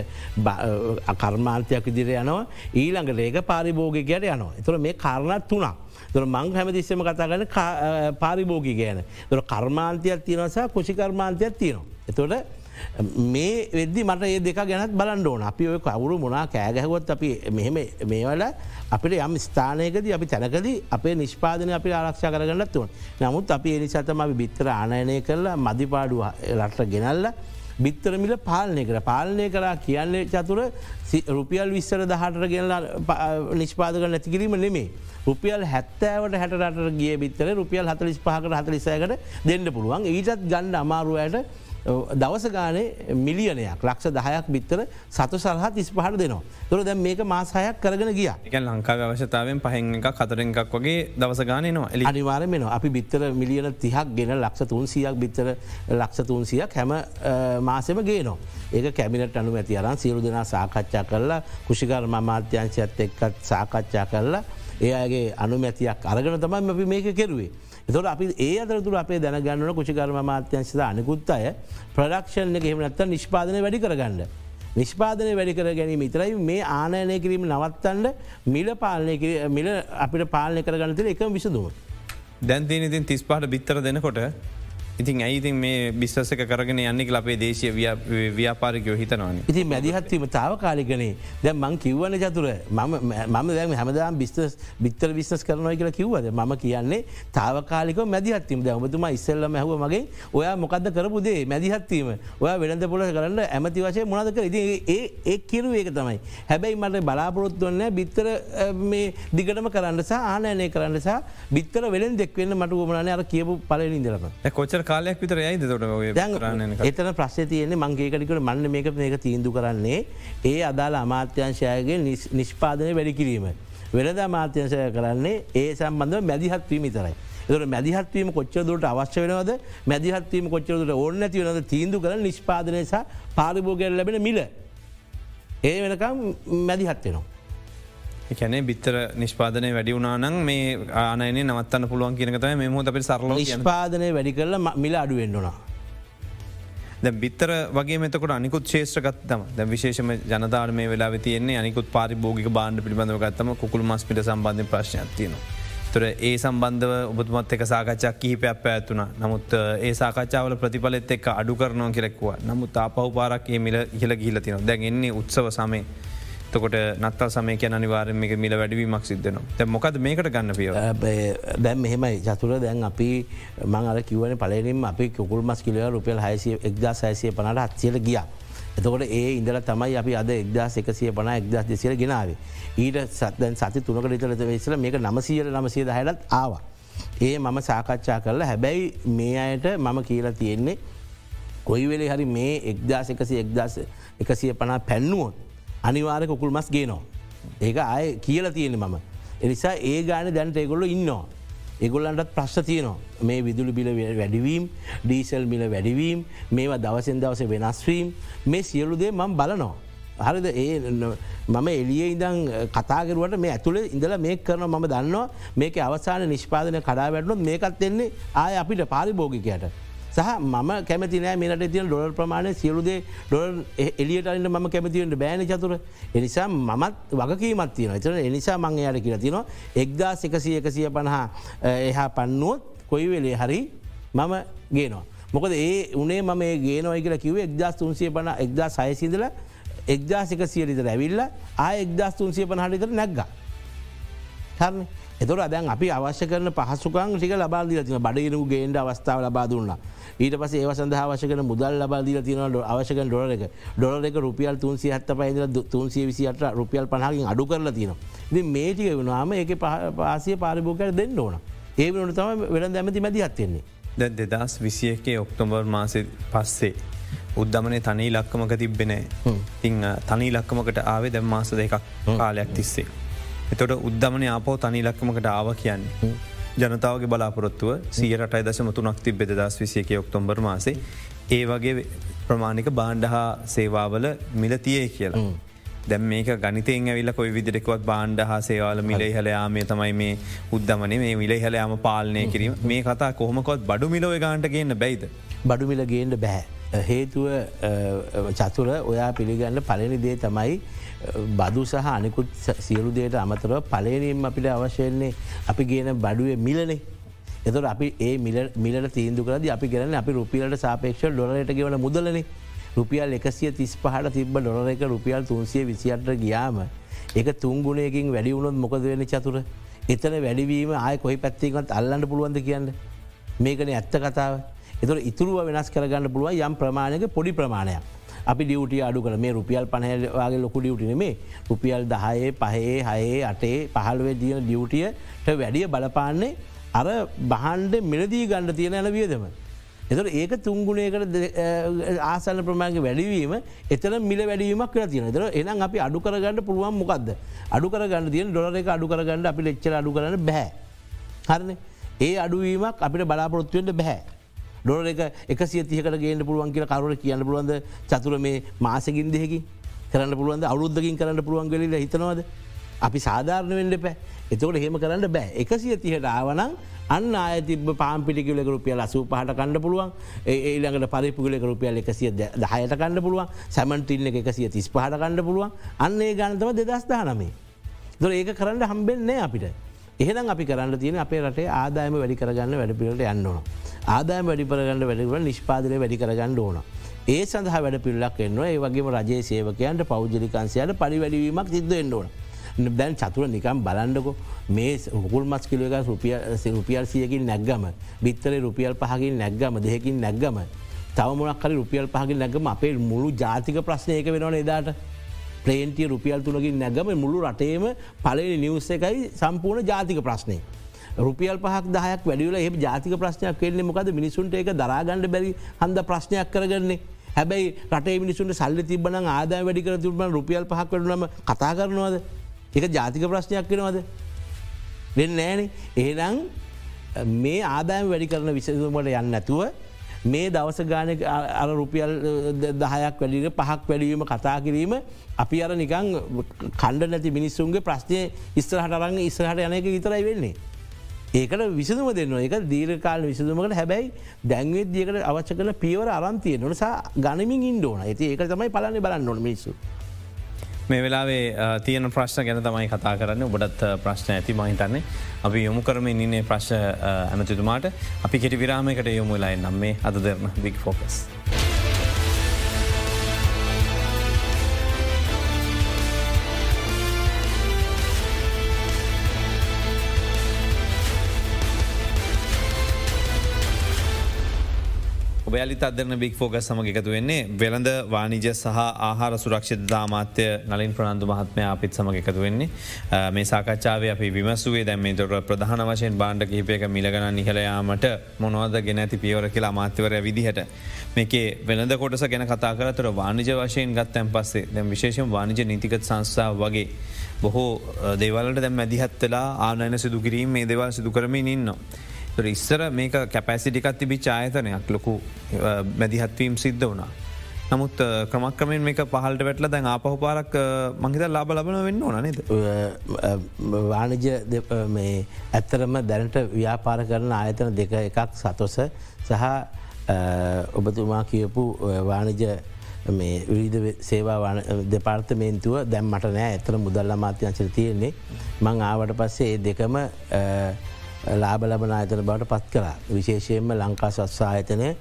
S2: කර්මාන්තයක් විදිර යනවා ඊළඟට ඒක පාරිභෝගිකයට යනවා. එතුර මේ කාරණත් තුනක්. දොර මං හැමතිස්සම කතාගන්න පාරිභෝගි ගෑන. දොර කර්මාන්තයක් තියෙනසා කුෂිකර්මාන්තයක් තියෙනවා. එතොට මේ වෙද්දි මට ඒ දෙක ගැනත් බලන්න ඕන. අපි ඔය කවුරු මොනා කෑගැහුවත් අපි මෙහෙම මේවල අපිට යම් ස්ථානයකද අපි තැනකද අපේ නිෂ්පාදන අපි ආරක්ෂ කරගන්නත් වන නමුත් අපි එනිසතම අපි බිත්තර ආනයනය කරලා මධිපාඩුව රට ගෙනල්ල බිත්තරමිල පාලනය කර. පාලනය කරා කියන්නේ චතුර රුපියල් විස්සර දහටර ගෙනලා නිෂ්පාදක නැතිකිරීම නෙමේ. රුපියල් හැත්තෑවට හැටට ගිය බිත්තර රුපියල් හතලිස් පහකට හතලිසයකට දෙන්න පුළුවන්. ඊටත් ගණ්ඩ අමාරුවයට දවස ගානේ මිලියනයක් ලක්ෂ දහයක් බිත්තර සතු සරහත් ඉස්පහට දෙනවා. තුර දැ මේක මාසායක් කරගෙන ගිය
S1: එක ලංකා අවශ්‍යතාවෙන් පහෙන් එක කතර එකක් වගේ දවස ගානනවා
S2: අනිවාර මෙන අපි බිත්තර මිලියන තිහක් ගෙන ලක්ෂ තුන්සියක් බිත්තර ලක්ෂ තුන්සියක් හැම මාසෙම ගේනවා. ඒක කැමිනට අනු ඇති අරන් සියලු දෙනා සාකච්ඡා කරලා කුෂිකර මමාත්‍යංශයත් එක්කත් සාකච්ඡා කරලා ඒගේ අනුමැතියක් අරගෙන තමයි අපි මේක කෙරුවේ. එතොට අපි ඒ අතරතුර අපේ දැනගන්නන කුෂිකර්ම මාත්‍යංශත අනිකුත් අය ප්‍රඩක්ෂණ එක හෙමනත්ත නිෂ්පාදනය වැඩි කරගන්න. නිෂ්පාදනය වැඩි කර ගැනීම ඉතරයි මේ ආනයනය කිරීම නවත්තන්ට මිල පාලනය මිල අපිට පාලනය කරගන්නතර එක විසදුම.
S1: දැන්තින ඉතින් තිස්පාට බිත්තර දෙනකොට ඉතින් ඇයිතින් මේ බිස්සක කරගෙන යන්නෙක් අපේ දේශය ව්‍යාපාරිකයෝ හිතනවාන.
S2: ඉති මැදිහත්වීම තාවකාලිකනේ දැ මං කිව්වන චතුර. මම දැම හැමදාම් බිස්තස් බිත්තර විිස්නස් කරනය කියලා කිව්වද? ම කියන්නේ තාවකාලික මැදිහත්වීම ද ඔබතුම ඉස්සල්ල හැව මගේ ඔයා මොකද කරපුදේ මැදිහත්වීම ඔයා වෙළඳ පොල කරන්න ඇමති වශය මොනද කර? ඉති ඒ කිරු ඒක තමයි. හැබැයි මට බලාපොරොත්තුවන්න බිත්තර මේ දිගටම කරන්න සහ ආනයනය කරන්න සහ බිත්තර වෙලෙන් දෙක්වෙන්න මට ගමනන අර කියපු පලනින්දරම
S1: කොචර කාලයක් විතර යයිද තොට
S2: එතන ප්‍රශ්ය තියන්නේ මංගේකටිකට මන්න මේක මේක තීන්දු කරන්නේ ඒ අදාළ අමාත්‍යංශයගේ නිෂ්පාදනය වැඩි කිරීම. වෙනද අමාත්‍යංශය කරන්නේ ඒ සම්බන්ධ මැදිහත්වීම තරයි. එතට මැදිහත්වීම කොච්චරදුරට අවශ්‍ය වෙනවද මැදිහත්වීම කොච්චරදුට ඕන්න ඇති වනද තීන්දු කර නිෂ්පාදනයසා පාරිභෝගයට ලැබෙන මිල. ඒ වෙනකම් මැදිහත් වෙනවා.
S1: එකැනේ බිත්තර නිෂ්පාදනය වැඩි වුණනන් මේ ආනයන නවත්තන්න පුළුවන් කියනකතම මෙම අප සරල
S2: නිෂ්පාදනය වැඩි කරල මිල අඩුවෙන්න්නවා.
S1: ද බිත්තර වගේ මෙතකට අනිකුත් ශේෂ්‍රගත්තම ද විශේෂම ජනතාර මේ වෙලා තියන්නේ අනිකුත් පාරිභෝගික බාණ්ඩ පිළිබඳව ගත්තම කුල් මස් පිට සම්බන්ධ ප්‍රශ්නයක්තියනවා. තුර ඒ සම්බන්ධව ඔබතුමත් එක සාකච්ඡක් කිහිපයක් පැත්තුන නමුත් ඒ සාකච්ඡාවල ප්‍රතිඵලෙත් එක් අඩු කරනවා කෙරෙක්වා නමුත් ආපහු පාරක් ඒ මිල ඉහල ගිලතිනවා දැන් එන්නේ උත්සව සමේ තකොට නත්තා සමය කියන අනිවාරම එක මිල වැඩවීමක් සිද්ධනවා තැ මොකද මේකට ගන්න පිය
S2: දැම් මෙහෙමයි චතුර දැන් අපි මං අර කිවන පලනින් අපි කොකුල් මස් කිලව රුපියල් හයිසිය එක්දා සයිසිය පනට අත්සියට ගිය. එතකොට ඒ ඉඳල තමයි අපි අද එක්දා එකසිය පන එක්දස් දෙසිර ගෙනාවේ. ඊට සත්දැන් සති තුනක ඉතලත වෙසල මේක නමසීල නමසය දහයටත් ආවා. ඒ මම සාකච්ඡා කරලා හැබැයි මේ අයට මම කියලා තියෙන්නේ කොයි වෙලේ හරි මේ එක්දස් එකසි එක්දස් එකසිය පනා පැන්නුවොත් අනිවාර කොකුල් මස් ගේනවා. ඒක අය කියල තියෙන මම. එනිසා ඒ ගාන දැන්ට ඒගොල්ල ඉන්නවා. එගොල්ලන්ටත් ප්‍රශ්න තියනවා මේ විදුලි බිල වැඩිවීම් ඩීසල් මිල වැඩිවීම් මේවා දවසෙන් දවස වෙනස්වීම් මේ සියලුදේ මං බලනවා. හරිද ඒ මම එලිය ඉදං කතාගරුවට මේ ඇතුළේ ඉඳල මේ කරන මම දන්නවා මේක අවසාන නිෂ්පාදන කඩා වැටනොත් මේකත් එන්නේ ආය අපිට පාරිභෝගිකයට. සහ මම කැමතිනෑ මේට තියන ඩොල් ප්‍රමාණය සියලුදේ ඩොල් එලියටන්න ම කැමතිවට බෑන චතුර එනිසා මමත් වගකීමත් තියන එතන එනිසා මං යට කියල තිනවා එක්දා එකසිය එකසිය පණහා එහා පන්නුවොත් කොයි වෙලේ හරි මම ගේනවා. මොකද ඒ උනේ මම ගේනවයි කියලා කිව එක්දස් තුන්සිය පන එක්දා සයසිදල එක්දා එකසියලිතර ඇවිල්ල ආය එක්දස් තුන්සිය පනහටිතර නැක්ග. හරන්නේ එතොර දැන් අපි අවශ්‍ය කරන පහසුකන් ටික ලබාදිල තින බඩිරු ගේන්ට අවස්ථාව ලබාදුන්නා. ඊට පස ඒ සඳහ අවශකන මුදල් ලබාදිල තින අවශක ඩොල එක ඩොල එක රුපියල් තුන්සිය හත්ත පයිදල තුන්සිය විසිට රුපියල් පහකින් අඩු කරලා තින. ඉති මේටික වුණාම ඒක පාසිය පාරිභෝකට දෙන්න ඕන. ඒ වනට තම වෙන දැමති මැති හත්වෙන්නේ.
S1: දැ දෙදස් විසියකේ ඔක්තොම්බර් මාසය පස්සේ. උද්ධමනය තනී ලක්කමක තිබෙනෑ ඉං තනී ලක්කමකට ආවේ දැම් මාස දෙකක් කාලයක් තිස්සේ. එතොට උද්ධමනය ආපෝ තනි ලක්කමකට ආව කියන්නේ. ජනතාවගේ බලාපොරොත්තුව සියරටයි දශම තුනක් තිබ බෙදස් විසියක ඔක්තොම්බර් මාසේ ඒ වගේ ප්‍රමාණික බාණ්ඩ හා සේවාවල මිලතියේ කියලා. දැම් මේක ගනිතයෙන් ඇවිල්ල කොයි විදිරෙකුවත් බාණ්ඩ හා සේවාල මිලේ හලයාමේ තමයි මේ උද්ධමන මේ මිලේ හලයාම පාලනය කිරීම මේ කතා කොහොමකොත් බඩු මිලෝ ගාන්ට ගන්න බැයිද.
S2: බඩු මිල ගේන්ට බැහැ. හේතුව චතුර ඔයා පිළිගන්න පලනි දේ තමයි බදු සහ අනිකුත් සියලු දේට අමතරව පලනීම් අපිට අවශ්‍යයන්නේ අපි ගේන බඩුවේ මිලනේ. එතට අපි ඒ මිලට තීන්දු කරද අපි ගෙනන අපි රුපියලට සාපේක්ෂ ඩොලට ගෙවන මුදලනේ රුපියල් එකසිය තිස් පහට තිබ ඩොල එක රුපියල් තුන්සිය විසිට ගියාම ඒක තුන්ගුණයකින් වැඩි වුණොත් මොකද වෙන චතුර එතන වැඩිවීම ආය කොහි පැත්තිකත් අල්ලන්න පුළුවන්ද කියන්න මේකන ඇත්ත කතාව එතුර ඉතුරුව වෙනස් කරගන්න පුළුව යම් ප්‍රමාණයක පොඩි ප්‍රමාණයක්. අපි ඩියුටිය අඩු කළ මේ රුපියල් පණහවාගේ ලොකු ඩියුටින මේ රුපියල් දහයේ පහේ හයේ අටේ පහල්වේ දියන ඩියුටියට වැඩිය බලපාන්නේ අර බහන්ඩ මිලදී ගණඩ තියෙන ඇන වියදම. එතට ඒක තුංගුණයකට ආසල ප්‍රමාණක වැඩවීම එතන මිල වැඩීමක් කර තියෙන තර එනම් අපි අඩු කරගන්න පුළුවන් මොකක්ද අඩු කරගන්න තියන ඩොල එක අඩු කරගන්න අපි ලෙච්චර අඩු කරන්න බැහැ. හරන ඒ අඩුවීමක් අපිට බලාපොරොත්තුවෙන්ට බැහැ. ඩොල එක එක සියතියකට ගේට පුළුවන් කියල කරුර කියන්න පුළුවන්ද? චතුර මේ මාසකින් දෙහකි කරන්න පුළුවන්ද? අවුද්ධකින් කරන්න පුළුවන් ගලල හිතනවද. අපි සාධාරණ වෙන්ඩ පෑ එතකට හෙම කරන්න බෑ. එක සියතිහට ආවනං අන්න අයතිබ පාම්පිටිකිල රුපියල් අසූ පහට කණඩ පුළුවන් ඒළඟට පරිපුගල රුපියල් එකසිය දහයට කණඩ පුළුවන්. සැමන්ටිල්න එකසිය තිස් පහට කණඩ පුළුවන්. අන්නේ ගණතව දෙදස්දා නමේ. දො ඒක කරන්න හම්බෙන්නේ අපිට. එහෙනම් අපි කරන්න තියෙන අපේ රටේ ආදායම වැඩි කරගන්න වැඩ පිට යන්නවා. ආදායම වැඩිපරගන්න වැඩිකට නිෂ්පාදනය වැඩි කරගන්න ඕන. ඒ සඳහා වැඩ පිල්ලක් එන්නවා ඒ වගේම රජයේ සේවකයන්ට පෞද්ජලිකන්සයට පරිවැඩවීමක් සිද්ධ එන්නඕන. දැන් චතුර නිකම් බලන්ඩකො මේ හුකුල් මස් කිලක රුපිය රුපියල් සියකින් නැක්ගම බිත්තර රුපියල් පහකින් නැක්ගම දෙහකින් නැක්ගම තවමනක්කර රුපියල් පහකින් නැගම අපේ මුළු ජාතික ප්‍රශ්නයක වෙනවන එදාට ප්‍රේන්ටිය රුපියල් තුළකින් නැගම මුළු රටේම පලනි නිවස්ස එකයි සම්පූර්ණ ජාතික ප්‍රශ්නය. රුපියල් පහක් දහයක් වැඩියල ඒ ජාතික ප්‍රශ්නයක් වෙන්නේ මොකද මිනිසුන්ට එක දරාගණඩ බැරි හන්ද ප්‍රශ්නයක් කරගන්නේ. හැබැයි රට මිනිසුන්ට සල්ල තිබන ආදා වැඩිකර තුරබන රුපියල් පහක් වඩනම කතා කරනවාද එක ජාතික ප්‍රශ්නයක් වෙනවාද වෙන්න නෑන ඒනම් මේ ආදායම වැඩි කරන විසතුමට යන්න ඇතුව මේ දවස ගාන අර රුපියල් දහයක් වැඩිට පහක් වැඩීම කතා කිරීම අපි අර නිකං කණ්ඩ නැති මිනිස්සුන්ගේ ප්‍රශ්නය ඉස්තරහට අරං ඉස්රහට යනක විතරයි වෙන්නේ. ඒකට විසදුම දෙන්න එක දීරකාල විසදුමකට හැබැයි දැන්වේ දියකට අවච්ච කල පියවර අරන්තිය නොනසා ගනමින් ඉන්ඩෝන ඇති ඒක තමයි පලන්න බලන්න නොන මිස්සු.
S1: මේ වෙලාවේ තියන ප්‍රශ්න ගැන තමයි කතා කරන්න ඔබටත් ප්‍රශ්න ඇති මහිතන්නේ අපි යොමු කරම ඉන්නේ ප්‍රශ් ඇමතිතුමාට අපි කෙටි විරාමයකට යොමුලයි නම් මේ අද දෙරන බික් ෆෝකස්. ඔබයාලිත අදරන බික් ෆෝග සමග එකතු වෙන්නේ වෙළඳ වානිජ සහ ආහාර සුරක්ෂිත දාමාත්‍ය නලින් ප්‍රනන්දු මහත්මය අපිත් සමග එකතු වෙන්නේ. මේ සාකච්ඡාව අපි විමසුවේ දැම්මේ තොර ප්‍රධාන වශයෙන් බාණ්ඩ කිහිපයක මිලගන නිහලයාමට මොනවද ගෙන ඇති පියවර කියලා මාත්‍යවරය විදිහට. මේකේ වෙළඳ කොටස ගැන කතා කරතර වානිජ වශයෙන් ගත්තැන් පස්සේ දැම් විශේෂම් වානිජ නීතිකත් සංස්ථාව වගේ බොහෝ දේවලට දැම් මැදිහත්වෙලා ආනයන සිදුකිරීම මේ දෙවල් සිදු කරමින් ඉන්නවා. ඉස්සර මේක කැපැසිටිකත් තිබි චායතනයක් ලොකු මැදිහත්වීම් සිද්ධ වනා. නමුත් ක්‍රමක්‍රමෙන් මේක පහල්ට වැටල දැන් ආපහු පාරක් මහිත ලාබ ලබන වෙන්න ඕනනද.
S2: වාණජ ඇත්තරම දැනට ව්‍යාපාර කරන ආයතන දෙක එකක් සතොස සහ ඔබතුමා කියපු වාණජ මේ විරිධ සේවා දෙපාර්තමේන්තුව දැම් මට නෑ ඇතර මුදල්ල මාත්‍යංශර තියෙන්නේ මං ආවට පස්සේ ඒ දෙකම ලාබ ලබන ආයතන බවට පත් කලා විශේෂයෙන්ම ලංකා සස්සා ආයතනය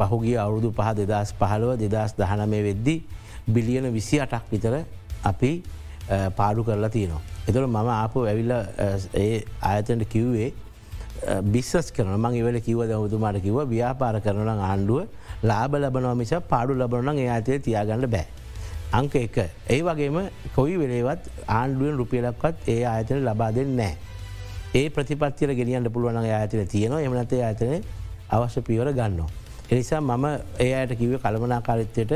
S2: පහුගිය අවුරුදු පහ දෙදස් පහළුව දෙදස් දහනමය වෙද්දි බිලියන විසි අටක් විතර අපි පාඩු කරලා තියනවා. එතුළ මම ආපු ඇවිල්ල ඒ ආයතනට කිව්වේ බිස්සස් කරන මං ඉවල කිව දවතුමාට කිව ව්‍යාපාර කරන ආණ්ඩුව ලාබ ලබනව මිස පාඩු ලබනන ඒ අතය තියාගන්න බෑ. අංක එක ඒ වගේම කොයි වෙලේවත් ආණ්ඩුවෙන් රුපියලක්වත් ඒ ආයතන ලබා දෙන්න නෑ. ඒ ප්‍රතිපත්තිර ගෙනියන්න පුළුවන් ආයතන තියෙනවා එමනතේ ආයතනය අවශ්‍ය පියවර ගන්නවා. එනිසා මම ඒ අයට කිව කළමනාකාරිත්වයට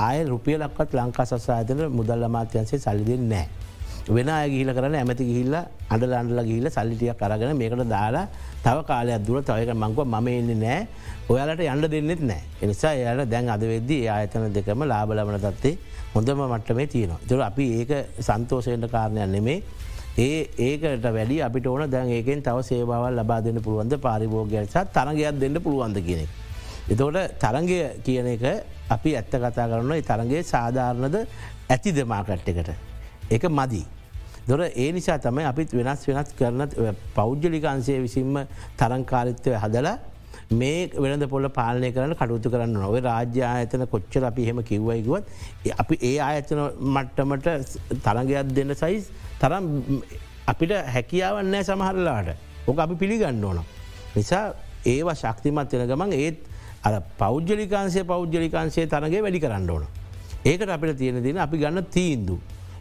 S2: ආය රුපියලක්වත් ලංකා සස්සායතන මුදල් අමාත්‍යන්සේ සල්ලිදෙන් නෑ. වෙන ගිහිල කරන ඇමති ගිහිල්ල අඩල අන්ඩල ගිහිල සල්ලිටිය කරගෙන මේකට දාලා තව කාලයක් දුර තවයක මංකව මම එන්නේ නෑ ඔයාලට යන්න දෙන්නෙත් නෑ එනිසා එයාල දැන් අද වෙද්දී ආයතන දෙකම ලාබලමන තත්තේ හොඳම මට්ටමේ තියෙනවා. තුර අපි ඒක සන්තෝෂයට කාරණයක් නෙමේ ඒ ඒකට වැඩි අපිට ඕන දැන් ඒකෙන් තව සේවාවල් ලබා දෙන්න පුළුවන්ද පාරිභෝගයසත් තරගයක් දෙන්න පුළුවන්ද කියන එක. එතෝට තරගය කියන එක අපි ඇත්ත කතා කරන තරගේ සාධාරණද ඇති දෙමාකට් එකට. එක මදී. දොර ඒ නිසා තමයි අපිත් වෙනස් වෙනස් කරන පෞද්ජලිකන්සේ විසින්ම තරංකාරිත්වය හදලා මේ වෙනද පොල පාලනය කරන කටුතු කරන්න නොව රාජ්‍ය ආයතන කොච්චර අපි හෙම කිව්වයිකුවත් අපි ඒ ආයතන මට්ටමට තරගයක් දෙන්න සයිස් තරම් අපිට හැකියාවන්නෑ සමහරලාට ඕක අපි පිළිගන්න ඕන. නිසා ඒවා ශක්තිමත් වෙන ගමන් ඒත් අ පෞද්ජලිකාන්සේ පෞද්ජලිකාන්සේ තරගේ වැඩි කරන්න ඕන. ඒකට අපිට තියෙන දින අපි ගන්න තීන්දු.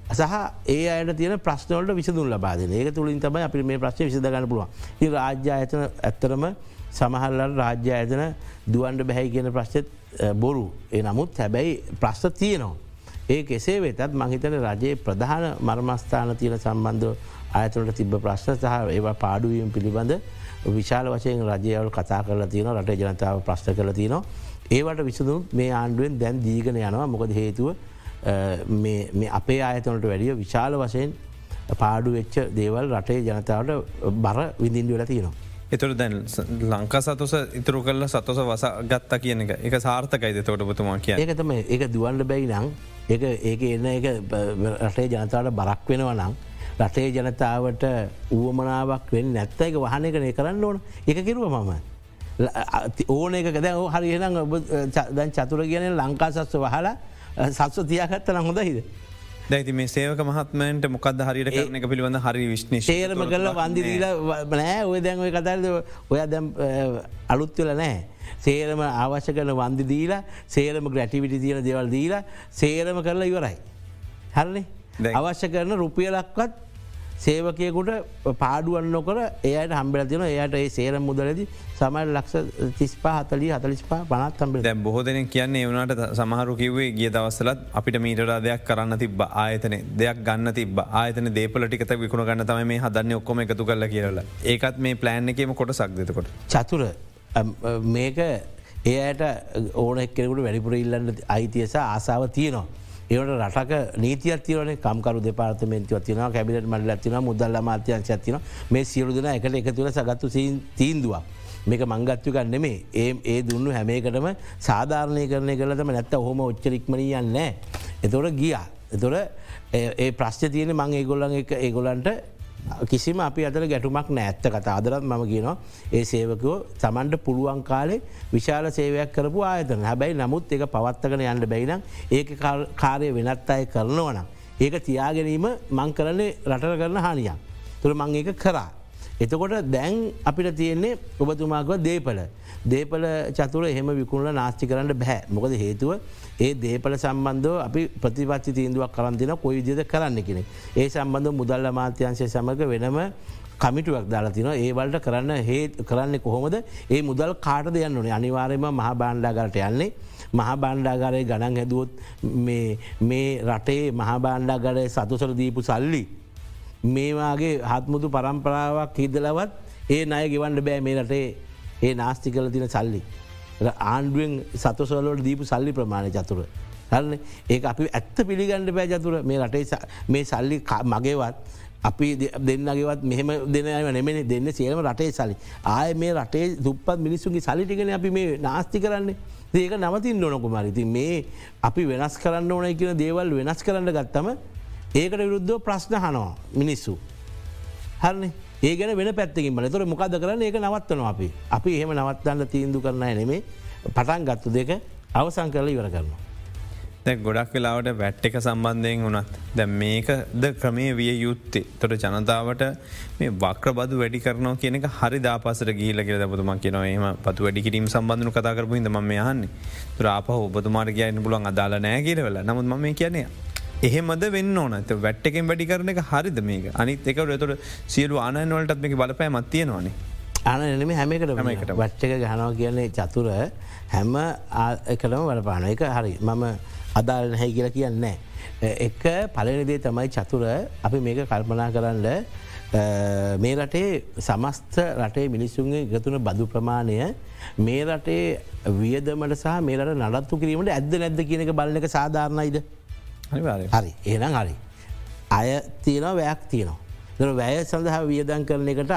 S2: සහ ඒ අයට තියන ප්‍රශ්නවලට විසදුන් ලබාද ඒක තුළින් තමයි අපි මේ ප්‍රශ්ය විසඳගන්න පුළුවන් රාජ්‍ය ඇතන ඇත්තරම සමහල්ලට රාජ්‍ය ඇතන දුවන්ඩ බැහැයි කියන ප්‍රශ්චත් බොරු ඒ නමුත් හැබැයි ප්‍රශ්ත තියනවා. ඒ කෙසේ වෙතත් මහිතන රජයේ ප්‍රධාන මර්මස්ථාන තියෙන සම්බන්ධ අයතුරට තිබ ප්‍රශ්න සහ ඒවා පාඩුවීම පිළිබඳ විශාල වශයෙන් රජයවල් කතා කරලා තියන රට ජනතාව ප්‍රශ්න කළ තියනවා. ඒවට විසඳුම් මේ ආණ්ඩුවෙන් දැන් දීගන යනවා මොකද හේතුව අපේ ආයතනට වැඩිය විශාල වශයෙන් පාඩු වෙච්ච දේවල් රටේ ජනතාවට බර විඳින්ඩ වෙල තියෙනවා.
S1: එතුර දැන් ලංකා සතුස ඉතුරු කල්ල සතොස වස ගත්තා කියන එක. එක සාර්ථකයිද තොට බතුමා කිය
S2: ඒකතම ඒක දුවන්ඩ බැයි නං ඒ ඒක එන්න එක රටේ ජනතාවට බරක් වෙනව නම් රටේ ජනතාවට ඌවමනාවක් වෙන් නැත්තයික වහනය කනේ කරන්න ඕන. එක කිරුව මම. ඕන එක දැ හරිහෙනම් ඔබ දැන් චතුර කියන ලංකා සස්ව වහලා සත්ව තියකත්ත නම් හොඳ හිද.
S1: දැති මේ සේවක මහත්මන්ට මොකද හරිට කරන එක පිළිබඳ හරි විශ්න
S2: ශේරම කරල වන්දි දීලා නෑ ඔය දැන් ඔය කතරද ඔය දැම් අලුත්වෙල නෑ. සේරම අවශ්‍ය කරන වන්දි දීලා සේරම ග්‍රැටිවිටි තියෙන දෙවල් දීලා සේරම කරලා ඉවරයි. හරන්නේ අවශ්‍ය කරන රුපියලක්වත් සේවකයකුට පාඩුවන් නොකර එයට හම්බල තින එයට ඒ සේර මුදලද සමයි ලක්ෂ තිස්පා හතලී හතලිස්පා පනත් හම්බ
S1: දැ බොහෝදන කියන්නේ එවනට සමහරු කිවේ ගිය දවස්සලත් අපිට මීටර දෙයක් කරන්න තිබ ආයතන දෙයක් ගන්න තිබ ආයතන දේපලටිකත විකුණ ගන්න තම මේ හදන්න ඔක්කොම එකතු කරල කියරලා ඒකත් මේ ප්ලෑන් එකම කොට සක්දතකොට
S2: චතුර. මේක එයට ඕන එක්කෙකුට වැඩිපුර ඉල්ලන්න අයිතියස ආසාාව තියනවා. ඒවට රටක නීතිය තිවන කම්කරු දෙපාර්තමේන්තිව තින කැබිට මඩල ඇතින මුදල්ල මාත්‍යංශ ඇතින මේ සියලුදන එකට එකතුල සගත්තු තීන්දුවක්. මේක මංගත්තු ගන්නෙමේ ඒ ඒ දුන්නු හැමේකටම සාධාරණය කරණය කරලටම නැත්ත හොම ඔච්චරික්මණී යන්න. එතොට ගියා. එතොට ඒ ප්‍රශ්්‍ය තියෙන මං ඒගොල්ලන් එක ඒගොලන්ට කිසිම අපි අතර ගැටුමක් නෑත්ත කතා අදරත් මම කියනවා ඒ සේවකෝ තමන්ට පුළුවන් කාලේ විශාල සේවයක් කරපු ආයතන හැබැයි නමුත් එක පවත්තකන යන්න බැයිනම් ඒක කාරය වෙනත් අය කරනවනම්. ඒක තියාගැනීම මං කරන්නේ රටර කරන හානියක්. තුළ මං ඒක කරා. එතකොට දැන් අපිට තියෙන්නේ ඔබතුමාකව දේපල. දේපල චතුර එහෙම විකුණල නාස්ති කරන්න බැහැ මොකද හේතුව ඒ දේපල සම්බන්ධව අපි ප්‍රතිපත්ති තීන්දුවක් කරන්තින කොයි විදිද කරන්න කෙනෙ. ඒ සම්බන්ධ මුදල්ල මාත්‍යංශය සමඟ වෙනම කමිටුවක් දාලාතින ඒවලට කරන්න හේ කරන්නේ කොහොමද ඒ මුදල් කාට දෙයන්න ඕනේ අනිවාරයම මහ බාණ්ඩාගරට යන්නේ මහ බාණ්ඩාගරය ගණන් හැදුවොත් මේ රටේ මහබාණ්ඩාගරය සතුසර දීපු සල්ලි. මේවාගේ හත්මුතු පරම්පරාවක් හිදලවත් ඒ අය ගෙවන්ඩ බෑ මේ රටේ ඒ නාස්ති කල තින සල්ලි. ආණ්ඩුවෙන් සතුසවලට දීපු සල්ලි ප්‍රමාණය චතුර. හරන ඒ අපි ඇත්ත පිළිගණඩ පෑ චතුර මේ රටේ මේ සල්ලි මගේවත් අපි දෙන්නගේවත් මෙහම දෙනව නෙමෙන දෙන්න සියලම රටේ සලි. ආය මේ රටේ දුපත් මිනිස්සුන්ගේ සලිටිගෙන අපි මේ නාස්ති කරන්නේ. ඒක නවතින් නොනකුමරිති මේ අපි වෙනස් කරන්න ඕනයි කියන දේවල් වෙනස් කරන්න ගත්තම ඒකට විරුද්ධ ප්‍රශ්න හනවා මිනිස්සු. හරන්නේ ඒ ගැන වෙන පැත්තිකින් බල තොර මොකද කරන්න? ඒක නවත්වන අපි. අපි එහෙම නවත්තන්න තීන්දු කරන්න නෙමේ පටන් ගත්තු දෙක අවසං කරල ඉවර කරනවා.
S1: ගොඩක් වෙලාවට වැට් එක සම්බන්ධයෙන් වනත් දැ මේකද ක්‍රමේ විය යුත්තේ. තොට ජනතාවට මේ වක්‍ර බදු වැඩි කරන කියනක හරි දාපසර ගීල කියල දබතුම කියනව. එම පතු වැඩි කිරීම සම්බන්ධන කතා කරපු හිද ම යහන්නේ තුරාපහ ඔබතුමාට කියන්න පුලන් අදාල නෑ කියරවෙල නමුත් ම කියන්නේ එහෙමද වෙන්න ඕනත වැට්ටකෙන් වැඩි කරන එක හරිද මේක? අනිත් එක රතුට සියලු අනවලටත් මේක බලපෑ මත්තියනවානේ.
S2: අනනෙම හැමකට මකට වච්චක ගහනව කියන්නේ චතුර හැම එකටම වලපාන එක හරි. මම අදාල නැහැ කියලා කියන්නේ. එක පලනිදේ තමයි චතුර. අපි මේක කල්පනා කරන්න මේ රටේ සමස්ත රටේ මිනිස්සුන්ගේ ගතුන බදු ප්‍රමාණය මේ රටේ වියදමට සහ මේ රට නඩත්තු කිරීමට ඇද නැද්ද කියනක බලන එක සාධාරණයිද. හරි ඒනම් හරි. අය තියෙනවා වැයක් තියනවා. දර වැය සඳහා වියදන් කරන එකට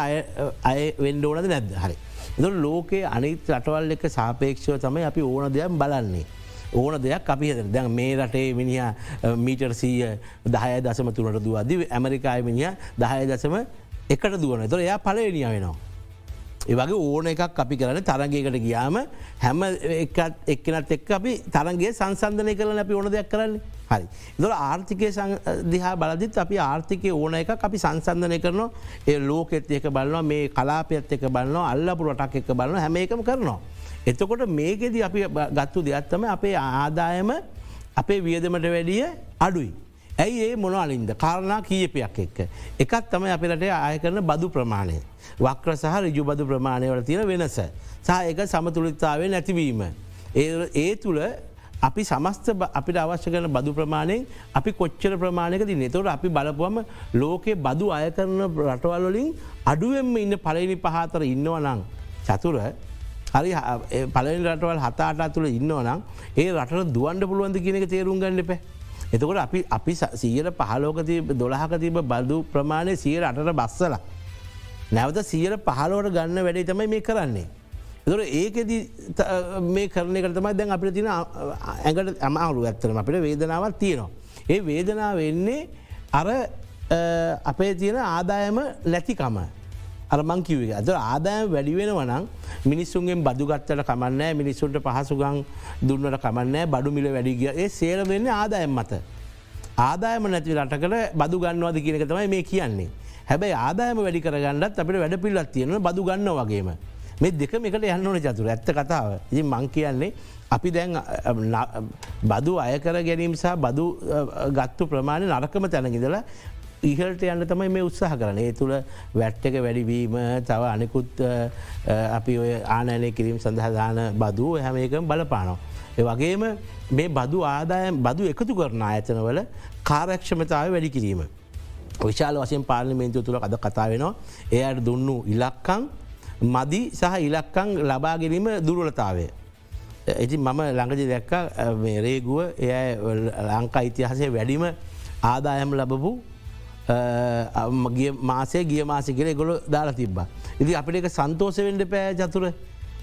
S2: අය වෙන්ඩ ඕනද නැද්ද හරි. එද ලෝකයේ අනිත් රටවල් එක සාපේක්ෂව තමයි අපි ඕන දෙයක් බලන්නේ. ඕන දෙයක් අපි දැන් මේ රටේ මිනිහ මීටර් සීය දහය දසම තුනට දුවද ඇමරිකාය මිනිිය දහය දසම එකට දුවන තොර එයා පලවෙනිය වෙනවා. ඒවගේ ඕන එකක් අපි කරන තරගයකට ගියාම හැම එක්කනත් එක් අපි තරගේ සංසන්ධනය කරන අපි ඕන දෙයක් කරන්නේ. හරි. දොර ආර්ථිකය දිහා බලදිත් අපි ආර්ථිකය ඕන එක අපි සංසන්ධනය කරනවා ඒ ලෝකෙත් එක බලනවා මේ කලාපයත් එක බලනවා අල්ලපුරටක් එක බලන හැම එකම කරනවා. එතකොට මේකෙද අපි ගත්තු දෙයක්ත්තම අපේ ආදායම අපේ වියදමට වැඩිය අඩුයි. ඇයි ඒ මොන අලින්ද කාරණා කීපයක් එක්ක. එකත් තම අපිරට ආය කරන බදු ප්‍රමාණය. වක්‍ර සහ රිජු බදු ප්‍රමාණයවල තියෙන වෙනස. සහ එක සමතුලිත්තාවේ නැතිවීම. ඒ තුළ අපි සමස්ත අපිට අවශ්‍ය කරන බදු ප්‍රමාණයෙන් අපි කොච්චර ප්‍රමාණයක ති නතොට අපි බලපුවම ලෝකෙ බදු අය කරන රටවල්වලින් අඩුවෙන්ම ඉන්න පලනි පහතර ඉන්නවනං චතුර හරි පලනි රටවල් හතාට තුළ ඉන්නවනම් ඒ රට දුවන්ඩ පුළුවන්ද කියනක තේරුම් ගන්න එප. එතකොට අපි අපි සීර පහලෝක දොළහක තිබ බදු ප්‍රමාණය සියර අටට බස්සල. නැවත සියර පහලෝට ගන්න වැඩේ තමයි මේ කරන්නේ. දොර ඒකෙද මේ කරන කරතමයි දැන් අපිට තින ඇඟට අමාරු ඇත්තරම අපිට වේදනාවක් තියෙනවා. ඒ වේදනාව වෙන්නේ අර අපේ තියෙන ආදායම නැතිකම. අරමං කිවේ ඇත ආදායම වැඩිවෙන වනං මිනිස්සුන්ගෙන් බදුගත්තට කමන්නෑ මිනිස්සුන්ට පහසුගං දුන්නට කමන්නෑ බඩු මිල වැඩිගිය ඒ සේර වෙන්න ආදායම් මත. ආදායම නැති රටකල බදු ගන්නවාද කියනක තමයි මේ කියන්නේ. හැබැයි ආදායම වැඩි කරගන්නත් අපට වැඩ පිල්ලත් තියෙන බදු ගන්න වගේම. මේ දෙක එකට යන්න ඕන චතුර ඇත්ත කතාව ඉ මං කියන්නේ අපි දැන් බදු අයකර ගැනීම සහ බදු ගත්තු ප්‍රමාණය නරකම තැනගිදලා ඉහල්ට යන්න තමයි මේ උත්සාහ කරන ඒ තුළ වැට්ටක වැඩිවීම තව අනෙකුත් අපි ඔය ආනයනය කිරීම සඳහදාන බදු හැම එකම බලපානවා. ඒ වගේම මේ බදු ආදායම් බදු එකතු කරන ආයතනවල කාරක්ෂමතාව වැඩි කිරීම. විශාල වශයෙන් පාර්ලිමේන්තුව තුළ අද කතා වෙනවා එයට දුන්නු ඉලක්කං මදි සහ ඉලක්කං ලබාගැනීම දුරුලතාවය. ඇති මම ළඟජි දැක්ක රේගුව එය ලංකා ඉතිහාසය වැඩිම ආදායම් ලබපු ගිය මාසේ ගිය මාසි කියල ගොල දාලා තිබ්බා. ඉදි අපිට එක සන්තෝස වෙන්ඩ පෑ චතුර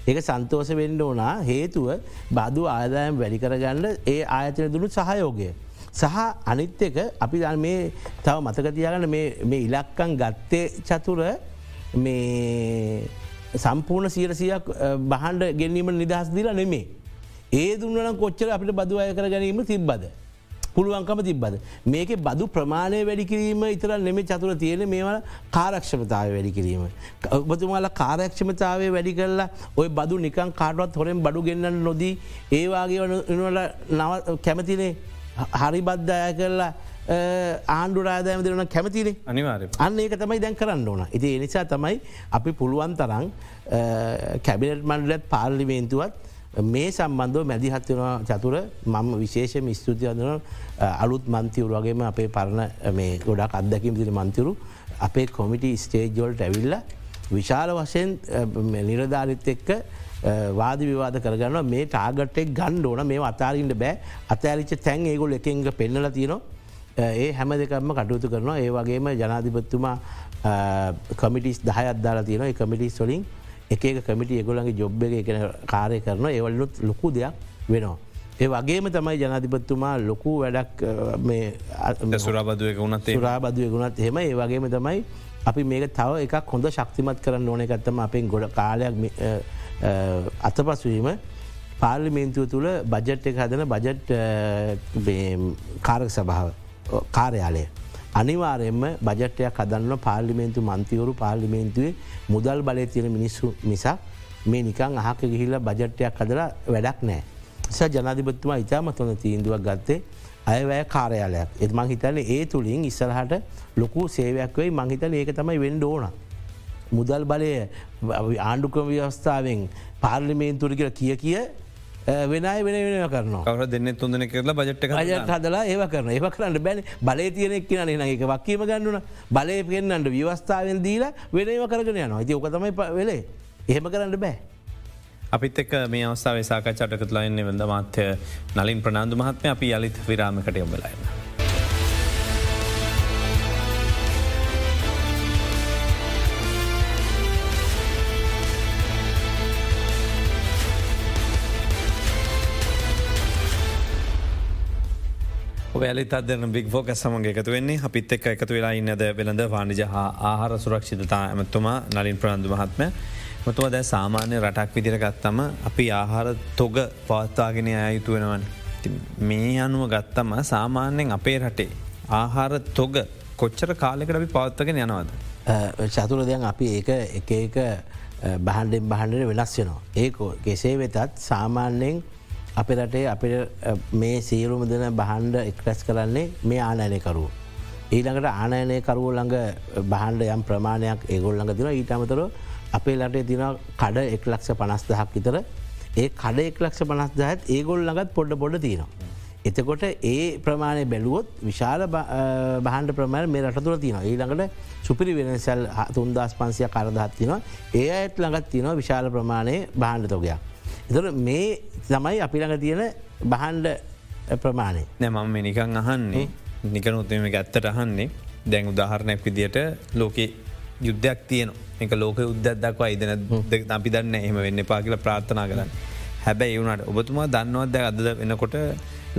S2: ඒක සන්තෝස වෙන්ඩ ඕනා හේතුව බදු ආදායම් වැඩි කරගන්න ඒ ආයතන දුළු සහයෝගය. සහ අනිත් එක අපි මේ තව මතකතියාගන්න මේ ඉලක්කන් ගත්තේ චතුර මේ සම්පූර්ණ සීරසියක් බහන්ඩ ගැනීම නිදහස් දිලා නෙමේ. ඒ දුන්නනම් කොච්චර අපිට බදු අය කර ගැනීම තිබ්බද. පුළුවන්කම තිබ්බද. මේක බදු ප්‍රමාණය වැඩිකිරීම ඉතර නෙම චතුර තියෙන මේවල කාරක්ෂමතාව වැඩි කිරීම. ඔබතුමාල කාරක්ෂමතාවය වැඩි කරලා ඔය බදු නිකන් කාටවත් හොරෙන් බඩු ගෙන්න්න නොදී ඒවාගේ නවල නව කැමතිනේ හරි බද්ධය කරලා ආණ්ඩු රාදෑම දෙරන කැමතිනේ.
S1: අනිවාර
S2: අන්න ඒක තමයි දැන් කරන්න ඕන. ඉති එනිසා තමයි අපි පුළුවන් තරන් කැබිනට් මණ්ඩලත් පාර්ලිමේන්තුවත් මේ සම්බන්ධව මැදිහත්වෙනවා චතුර මම විශේෂම ස්තුතියදන අලුත් මන්තිවරු වගේම අපේ පරණ මේ ගොඩක් අත්දැකිම දින මන්තිරු අපේ කොමිටි ස්ටේජ්ජෝල්ට ඇවිල්ල විශාල වශයෙන් නිරධාරිත් එක්ක වාද විවාද කරගන්න මේ ටාගටෙක් ගණ්ඩ ඕන. මේ අතාරින්ට බෑ. අතෑරිච්ච තැන් ඒගොල් එකෙන්ග පෙන්නල තියෙනවා ඒ හැම දෙකම කටයුතු කරනවා. ඒ වගේම ජනාධිපත්තුමා කමිටිස් දහය අදදාලා තියෙන කමිටිස් වලින් එක කමිට ඒගොලන්ගේ ජොබ් එක එකන කාරය කරන ඒවලුත් ලොකු දෙයක් වෙනවා. ඒ වගේම තමයි ජනාධිපත්තුමා ලොකු වැඩක්
S1: සුරාබදුවක වුණත්
S2: සුරාබදුව ගුණත් හෙම ඒ වගේම තමයි අපි මේක තව එකක් හොඳ ශක්තිමත් කරන්න ඕන එකත්තම අපෙන් ගොඩ කාලයක් අතපසුවීම පාර්ලිමේන්තුව තුළ බජට් එක හදන බජට් කාරක සභාව කාර්යාලය. අනිවාරයෙන්ම බජටයක් හදන්න පාර්ලිමේන්තු මන්තිවරු පාර්ලිමේන්තුවේ මුදල් බලය තියෙන මිනිස්සු නිසා මේ නිකං අහක ගිහිල්ල බජට්ටයක් හදලා වැඩක් නෑ. ස ජනාධිපත්තුමා ඉතාමතොන තීන්දුවක් ගත්තේ අයවැය කාරයාලයක් එත් මං හිතන ඒ තුළින් ඉස්සරහට ලොකු සේවයක් වෙයි මංහිතන ඒක තමයි වෙන්ඩ ඕන. මුදල් බලය ආණ්ඩුක්‍රම ව්‍යවස්ථාවෙන් පාර්ලිමේන්තුර කියලා කිය කිය වෙනයි වෙන වෙන කරන
S1: කවර දෙන්න තුන්දන කරලා බජට්
S2: ජට හදලා ඒව කරන ඒ කරන්න බැන. බලය තියනෙක් කියන න එක වක්කීම ගන්නුන බලය පෙන්න්නට ව්‍යවස්ථාවෙන් දීලා වෙනව කරගෙන යනවා. ඇති ඕකතමයි වෙලේ. එහෙම කරන්න බෑ.
S1: අපිත් එක් මේ අවස්ථාව සාකච්ඡටකතුලයින්න වෙද මාත්‍ය නලින් ප්‍රනාාන්දු මහත්ම අපි යළිත් විරාමකට යොබලයින්න. වැලි අදන බික් ෝක සමගේ එකතු වෙන්නේ අපිත් එක් එකතු වෙලා ඉන්නද වෙළඳ වාණිජ හා ආහාර සුරක්ෂිතතා ඇමතුමා නලින් ප්‍රාන්දු මහත්ම මතුව දැ සාමාන්‍ය රටක් විදිර ගත්තම අපි ආහාර තොග පවත්වාගෙන අයුතු වෙනවන්. මේ අනුව ගත්තම සාමාන්‍යෙන් අපේ රටේ. ආහාර තොග කොච්චර කාලෙකට අපි පවත්වගෙන යනවාද.
S2: චතුර දෙයන් අපි ඒක එක එක බහන්ඩෙන් බහන්ඩට වෙනස් වෙනවා. ඒකෝ කෙසේ වෙතත් සාමාන්‍යයෙන් අප රටේ අපට මේ සීරුම දෙන බහන්්ඩ එක්රැස් කරන්නේ මේ ආනයනයකරුව. ඊළඟට ආනයනය කරුව ළඟ බහන්ඩ යම් ප්‍රමාණයක් ඒගොල්ළඟ තින ඊට අමතර අපේ ලටේ තින කඩ එක් ලක්ෂ පනස්දහක් විතර ඒ කඩ එක් ලක්ෂ පනස්දාත් ඒගොල් ළඟත් පොඩ්ඩ පොඩ තියෙනවා. එතකොට ඒ ප්‍රමාණය බැලුවොත් විශාල බහන්ඩ ප්‍රමාණ මේ රට තුර තියනවා ඊළඟට සුපිරි වෙනසැල් තුන්දස් පන්සිය කරදහත් තිනවා ඒ අත් ළඟත් තියනවා විශාල ප්‍රමාණය බහන්ඩ තොගයක්. එතට මේ තමයි අපි ළඟ තියෙන බහන්ඩ ප්‍රමාණය.
S1: නෑ මම නිකං අහන්නේ. නිකනුත්ම ඇත්තට අහන්නේ. දැන් උදාහරණයක් විදියට ලෝකෙ යුද්ධයක් තියන එක ලෝක උද්දක්වා ඉදන අපි දන්න එහම වෙන්න පා කියල ප්‍රාර්ථනා කරන්න. හැබැයි වුණට ඔබතුමා දන්නවත්ද අද වෙනකොට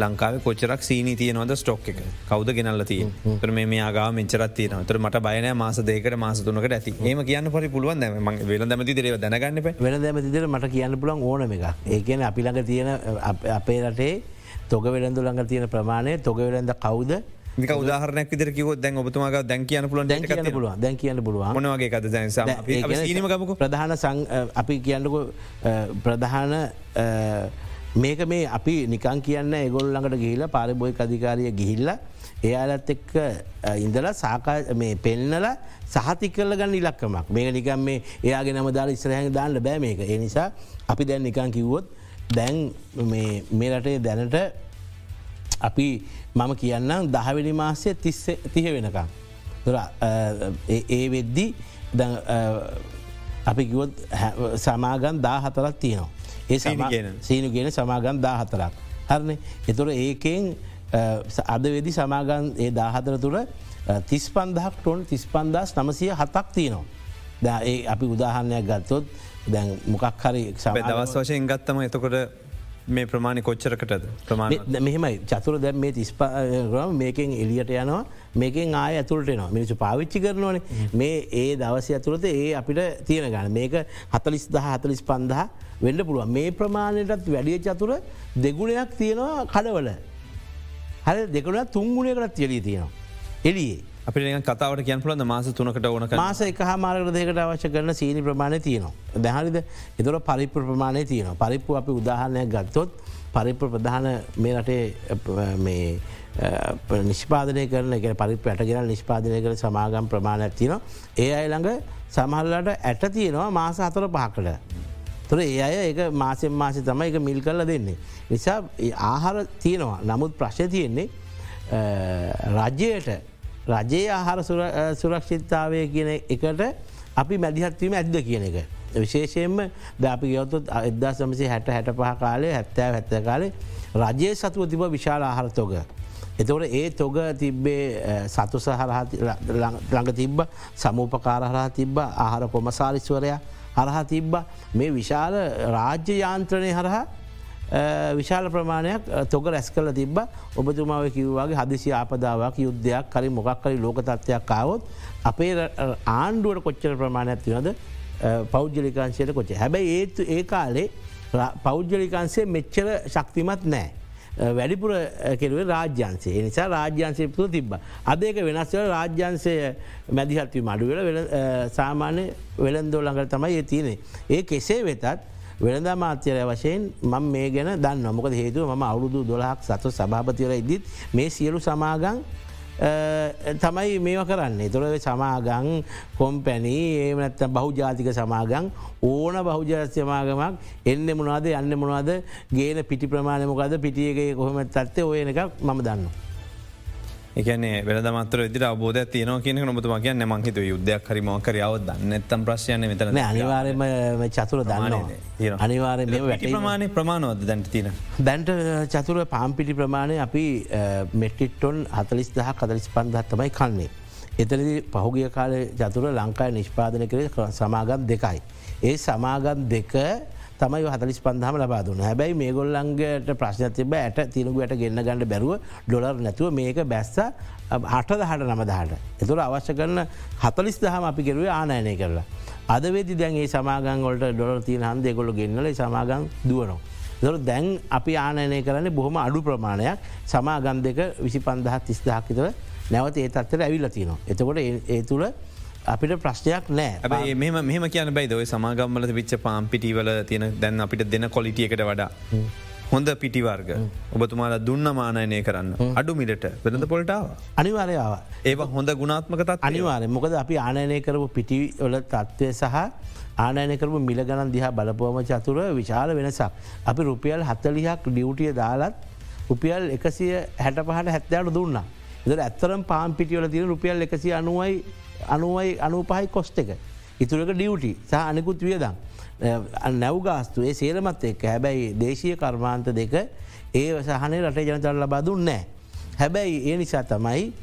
S1: ලංකාව කොච්චරක් සීනී තියනවද ස්ටොක් එක? කවද ගෙනල්ල තිය තර මේ ආගා මෙචරත් තියන තර මට බයන මාස දෙකට මාස තුනකට ඇති. ඒම කියන්න පරි පුළුවන්. ම වෙල දමති දරව දැනගන්න
S2: වෙන දැමතිදර මට කියන්න පුළන් ඕනම එක ඒකන අපි ළඟ තියෙන අපේ රටේ තොග වෙළඳු ළඟ තියෙන ප්‍රමාණය තොග වෙළඳ කවුද?
S1: නික උදාහරනක් විදර කිව දැන් ඔබතුමාග දැන් කියන්න පුලන්
S2: දැන් කියන්න පුළුවන්. දැන් කියන්න පුළුවන්.
S1: මොනවගේ කද දැනීමකමක
S2: ප්‍රධාන අපි කියන්නකු ප්‍රධාන මේක මේ අපි නිකන් කියන්න එගොල්ලඟට ගිහිල පාරිබෝය අධිකාරය ගිහිල්ල එයාලත් එක්ක ඉඳලා සාකා මේ පෙන්නල සහති කරල ගන්න ඉලක්කමක් මේක නිකම් මේ එයාගේ නම දාල ඉස්රහන් දාන්න බෑ මේක ඒ නිසා අපි දැන් නිකන් කිව්වොත් දැන් මේ රටේ දැනට අපි මම කියන්නම් දහවෙනි මාසය තිහ වෙනකම්. ඒ වෙද්දි අපි කිවොත් සමාගන් දා හතරක් තියනවා. ඒ සීනු ගෙන සමාගන් දා හතරක්. හරන එතුර ඒකෙන් අද වෙදි සමාගන් ඒ දාහතර තුළ තිස් පන්දහක් ටොන් තිස් පන්දස් නමසය හතක් තියනවා. ද ඒ අපි උදාහරණයක් ගත්තොත් දැන් මොකක් හරි
S1: දවස් වශයෙන් ගත්තම එතකොට මේ ප්‍රමාණි කොච්චරකටද? ප්‍රමාණ
S2: මෙහෙමයි. චතුර දැම් මේ තිස්පාරම මේකෙන් එලියට යනවා. මේකෙන් ආය ඇතුළටනවා මිනිසු පාවිච්චි කරනවන. මේ ඒ දවසය ඇතුළත ඒ අපිට තියෙන ගන්න මේක හතලිස් දහ හතලිස් පන්දහ වෙන්න පුළුවන්. මේ ප්‍රමාණයටත් වැඩිය චතුර දෙගුණයක් තියෙනවා කඩවල. හර දෙකුණ තුංගුණයකටත් තියලී තියෙනවා. එලියේ
S1: අපි කතාවට කියන් පුලන්න මාස තුනකට ඕන
S2: මාස එක මාරක දෙකට අවශ්‍ය කරන සීනි ප්‍රමාණය තියනවා. දැහරිද එතුර පරිප්‍ර ප්‍රමාණය තියනවා. පරිප්පු අපි උදාහරණයක් ගත්තොත් පරිප්‍ර ප්‍රධාන මේ රටේ නිෂ්පාදනය කරන එක පරිප ඇටගෙන නිෂ්පාදනය කර සමාගම් ප්‍රමාණයක් තියනවා. ඒ අයිළඟ සමහල්ලට ඇට තියෙනවා මාස අතර පහකට. තුර ඒ අය ඒ මාසෙන් මාසි තම එක මිල් කරල දෙන්නේ. නිසා ආහාර තියෙනවා නමුත් ප්‍රශ්ය තියෙන්නේ රජයට රජයේ ආහාර සුරක්ෂිතාවය කියන එකට අපි මැදිහත්වීම ඇද්ද කියන එක. විශේෂයෙන්ම ද අපි ගවතුත් එදදා සමසේ හැට හැට පහ කාලේ හැත්තෑ හැත්ත කාලේ රජයේ සතුව තිබ විශාල ආහාර තොග. එතවට ඒ තොග තිබ්බේ සතු සහරහ ළඟ තිබ්බ සමූපකාරහරා තිබ්බ ආහාර කොමසාරිස්වරයා හරහා තිබ්බ මේ විශාල රාජ්‍ය යාන්ත්‍රණය හරහා විශාල ප්‍රමාණයක් තොක රැස් කල තිබ ඔබතුමාව කිව්වාගේ හදිසි ආපදාවක් යුද්ධයක් කරි මොකක්කරි ලෝක තත්වයක් කාවොත් අපේ ආණ්ඩුවට කොච්චර ප්‍රමාණයක් තිවද පෞද්ජලිකාන්ශයට කොච්ච හැබැයි ඒතු ඒ කාලේ පෞද්ජලිකාන්සේ මෙච්චර ශක්තිමත් නෑ. වැඩිපුර කෙරුවේ රාජ්‍යන්සේ නිසා රාජ්‍යන්සේ පුතු තිබ. අදක වෙනස්වල රාජ්‍යන්සය මැදිහත්වී මඩුවල සාමාන්‍ය වෙළන්දෝ ළඟට තමයි ඒ තියනෙ. ඒ කෙසේ වෙතත් වෙනදා මාත්‍යරය වශයෙන් මං මේ ගැන දන්න මොකද හේතුව ම අවුරුදු දොලහක් සතු සභාපතිවර ඉදිත් මේ සියලු සමාගං තමයි මේව කරන්න තොරව සමාගං කොම්පැනී ඒමනත්ත බහුජාතික සමාගං ඕන බහුජාස්්‍යමාගමක් එන්න මොනාද යන්න මොනවාද ගේන පිටි ප්‍රමාණමකද පිටියගේ කොහොම තත්වේ ඔයන එකක් මම දන්න.
S1: එකන වෙද මතර විදි අබෝධ තියන කියන නොතුම කියන්න මංහිත යුද්ධයක් හරිමෝකරයාව දන්න ඇත්තම් ප්‍රශ්යන මෙතන
S2: අනිවාරම චතුර දන්න අනිවාර
S1: ප්‍රමාණය ප්‍රමාණවද දැන්ට තින.
S2: දැන්ට චතුර පාම්පිටි ප්‍රමාණය අපි මෙටිට්ටොන් හතලිස් දහ කදලිස් පන්දත්තමයි කන්නේ. එතනදි පහුගිය කාල ජතුර ලංකායි නිෂ්පාදන කරේ සමාගම් දෙකයි. ඒ සමාගම් දෙක තමයි හතලිස් පන්දහම ලබා දුන්න හැබැයි මේ ගොල්ලන්ගේට ප්‍රශ්න තිබ ඇට තිනගුවට ගෙන්න්න ගන්න බැරුව ඩොලර් නැතුව මේක බැස්ස හට දහට නමදහට. එතුර අවශ්‍ය කරන හතලිස් දහම අපි කෙරුවේ ආනයනය කරලා. අද වෙදි දැන් ඒ සමාගංගොලට ඩොලර් තියන හන්දේ ගොල්ල ගෙන්නල සමාගං දුවනවා. දොර දැන් අපි ආනයනය කරන්නේ බොහොම අඩු ප්‍රමාණයක් සමාගම් දෙක විසි පන්දහත් තිස්දහක්කිතව නැවත ඒ තත්තර ඇවිල්ල තියනවා. එතකොට ඒ තුළ අපිට ප්‍රශ්නයක් නෑ.
S1: මෙම මෙම කියන බයි දව සමාගම්මල විච්ච පාම් පිටිවල තියෙන දැන් අපිට දෙන කොලිටියකට වඩා. හොඳ පිටිවර්ග ඔබතුමාල දුන්න මානයනය කරන්න. අඩු මිලට වෙනද පොල්ටාව
S2: අනිවාරයාව
S1: ඒ හොඳ ගුණාත්මකතත්
S2: අනිවාරය මොකද අපි ආනයනය කරපු පිටිවල තත්ත්වය සහ ආනයන කරපු මිල ගණන් දිහා බලපුවම චතුර විශාල වෙනසක්. අපි රුපියල් හත්තලිහක් ඩියවටිය දාලත් රුපියල් එකසිය හැට පහට හැත්තයාට දුන්න. එද ඇත්තරම් පාම් පිටියල තින රුපියල් එකසි අනුවයි අනුවයි අනුපහයි කොස්ට එක. ඉතුරක ඩියවටි සහ අනෙකුත් වියදම්. නැව්ගාස්තුවේ සේරමත් එක් හැබැයි දේශය කර්මාන්ත දෙක ඒ සහනේ රටේ ජනතර ලබා දුන්නෑ. හැබැයි ඒ නිසා තමයි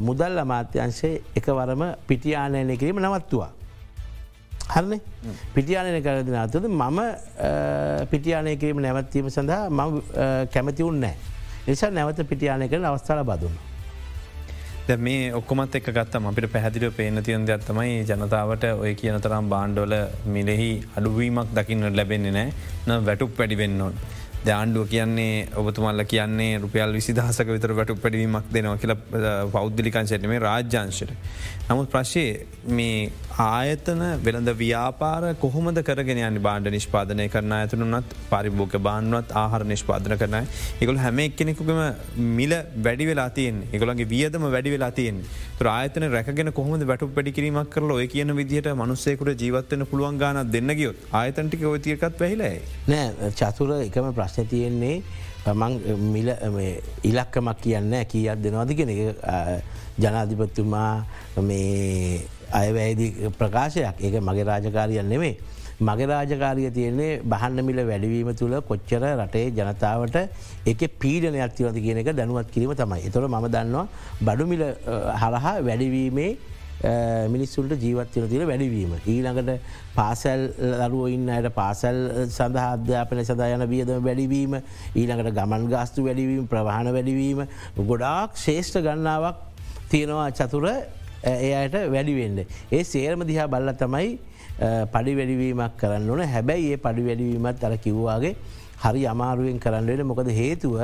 S2: මුදල් අමාත්‍යංශය එකවරම පිටියානයනය කිරීම නවත්තුවා. හරන පිටියානය කරදින අතුද මම පිටියානය කිරීම නැවත්වීම සඳහා ම කැමති උන්නෑ. නිසා නැවත පිටියානය කරන අවස්ථාල බදුන්න.
S1: ද මේ ඔක්කොමත් එක ගත්තම අපිට පැහදිලිව පේන තියන් දත්තමයි ජනතාවට ඔය කියන තරම් බාණ්ඩෝල මිලෙහි අඩුවීමක් දකින්න ලැබෙන්නේ නෑ න වැටුක් වැඩිවෙන්න ඕන්. ආණ්ඩුව කියන්නේ ඔබතුමල්ල කියන්නේ රුපියල් විසිදහසක විතර වැටු පැඩවීමක් දෙනවා කියල පෞද්ගලිකංශයට මේ රාජ්‍යංශයට. නමුත් ප්‍රශ්ය මේ ආයතන වෙළඳ ව්‍යාපාර කොහොමද කරගෙන යන්න? බාණ්ඩ නිෂ්පාදනය කරන ඇතුනුනත් පරිභෝක බාණ්ුවත් ආහර නිෂ්පාදන කරනයි එකගොල හැම එක්කෙනෙකුගම මිල වැඩි වෙලා තියෙන් එකගොලගේ වියදම වැඩි වෙලා තියෙන් ආයතන රැකගෙන කොහොම වැටු පැඩිකිරීමක් කරල ඔය කියන විදිහට මනුස්සේකුට ජීවත්වන පුළුවන් ගාන දෙන්න ගියොත්? ආයතන්ටික ඔතියකත් වැහිලයි.
S2: නෑ චතුර එකම ප්‍රශ්න තියෙන්නේ මං මිල ඉලක්කමක් කියන්න කියත් දෙනවාද කෙන ජනාධිපත්තුමා මේ අයවැදි ප්‍රකාශයක් ඒක මගේ රාජකාරියන් නෙමේ. මගේ රාජකාරිය තියන්නේ බහන්න මිල වැඩවීම තුළ කොච්චර රටේ ජනතාවට එක පීඩනයක් තිවද කියන එක දැනුවත් කිරීම තමයි. එතොළ ම දන්නවා බඩුමිල හරහා වැඩවීමේ මිනිස්සුන්ට ජීවත්වන තිර වැඩිවීම. ඊළඟට පාසැල් දරුව ඉන්න අයට පාසැල් සඳහා අධ්‍යාපන සදායන වියදම වැඩිවීම ඊළඟට ගමන් ගාස්තු වැඩිවීම ප්‍රවාහන වැඩිවීම ගොඩාක් ශේෂ්ඨ ගන්නාවක් තියෙනවා චතුර එයට වැඩිවෙන්න. ඒ සේරම දිහා බල්ල තමයි පඩි වැඩිවීමක් කරන්න ඕන හැබැයි ඒ පඩි වැඩිවීමත් අර කිව්වාගේ හරි අමාරුවෙන් කරන්නට මොකද හේතුව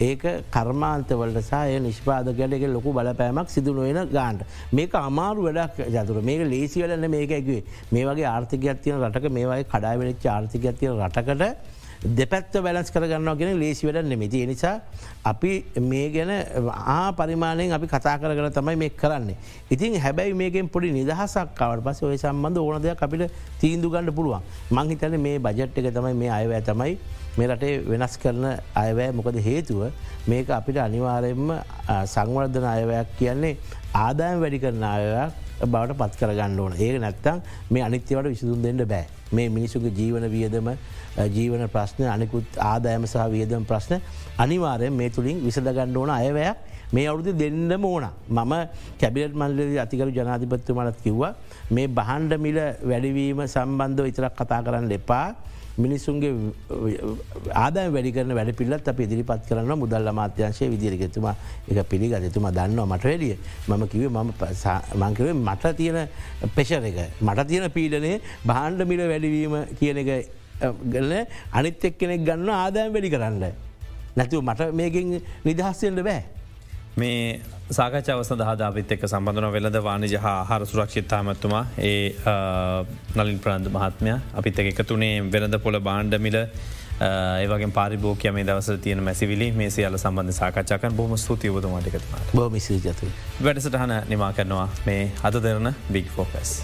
S2: ඒක කර්මාන්තවලට සහය නිෂ්පාදකයට එක ලොකු බලපෑමක් සිදු නොවෙන ගාන්ට. මේක අමාරු වැඩක් ජතුර. මේක ලේසි වලන්න මේක ඇක්වේ මේ වගේ ආර්ථිකයක් තියෙන රටක මේවයි කඩාවෙලච්ච ආර්ථිකයක් තියෙන රටකට දෙපැත්ත බැලස් කරගන්නවා ගෙන ලේසි වැඩ නෙමති නිසා අපි මේ ගැන ආ පරිමාණයෙන් අපි කතා කරගන තමයි මේ කරන්නේ. ඉතින් හැබැයි මේකෙන් පොඩි නිදහසක් කවට පස ඔය සම්බන්ධ ඕන දෙයක් අපිට තීන්දු ගන්න පුළුවන්. මංහිතන මේ බජට් එක තමයි මේ අයවෑ තමයි මේ රටේ වෙනස් කරන අයවෑ මොකද හේතුව? මේක අපිට අනිවාරයෙන්ම සංවර්ධන අයවයක් කියන්නේ ආදායම් වැඩි කරන අයවක් බවට පත් කරගන්න ඕන. ඒක නැත්තං මේ අනිත්‍යවට විසිදුම් දෙන්න බෑ. මේ මිනිසුගේ ජීවන වියදම ජීවන ප්‍රශ්න අනිකුත් ආදායම සහ වියදම ප්‍රශ්න අනිවාරය මේ තුළින් විසඳගණ්ඩ ඕන අයවයක් මේ අවුදු දෙන්න ඕන. මම කැබිලට මල්ලද අතිකරු ජනාධිපත්තු මලත් කිව්වා මේ බහන්ඩ මිල වැඩිවීම සම්බන්ධව ඉතරක් කතා කරන්න එපා. මිනිස්සුන්ගේ ආදා වැඩිකරන වැඩ පිල්ලත් අප ඉදිරිපත් කරන්න මුදල්ල මාත්‍යංශය විදිරිගතුමා එක පිළිගතතුමා දන්නවා මට වැඩිය මම කිවේ මම මංකිවේ මට තියෙන පෙෂර එක මට තියෙන පීඩනය බහන්්ඩ මිල වැඩිවීම කියන එක ගල අනිත් එක් කෙනෙක් ගන්න ආදායම් වැඩි කරන්න. නැතිව මට මේකින් නිදහස්සෙන්ට බෑ.
S1: මේ සාකචාව සඳහාදාපිත් එක් සම්බඳන වෙලද වානි ජහ හර සුරක්ෂිත්තාමත්තුමා ඒ නලින් ප්‍රන්ධ මහත්මය. අපිත් එක තුනේ වෙනද පොළ බාණ්ඩමිල ඒවගේ පාරිභෝකය මේ දවස තියෙන මැසිවිලි. මේ සියල සම්බන්ධ සාකච්ඡකන් බොම ස්තුතියවතුමාටිකතුමා
S2: බොමිසිජතු
S1: වැඩසටහන නිමා කරනවා මේ අද දෙරන බික් ෆෝකස්.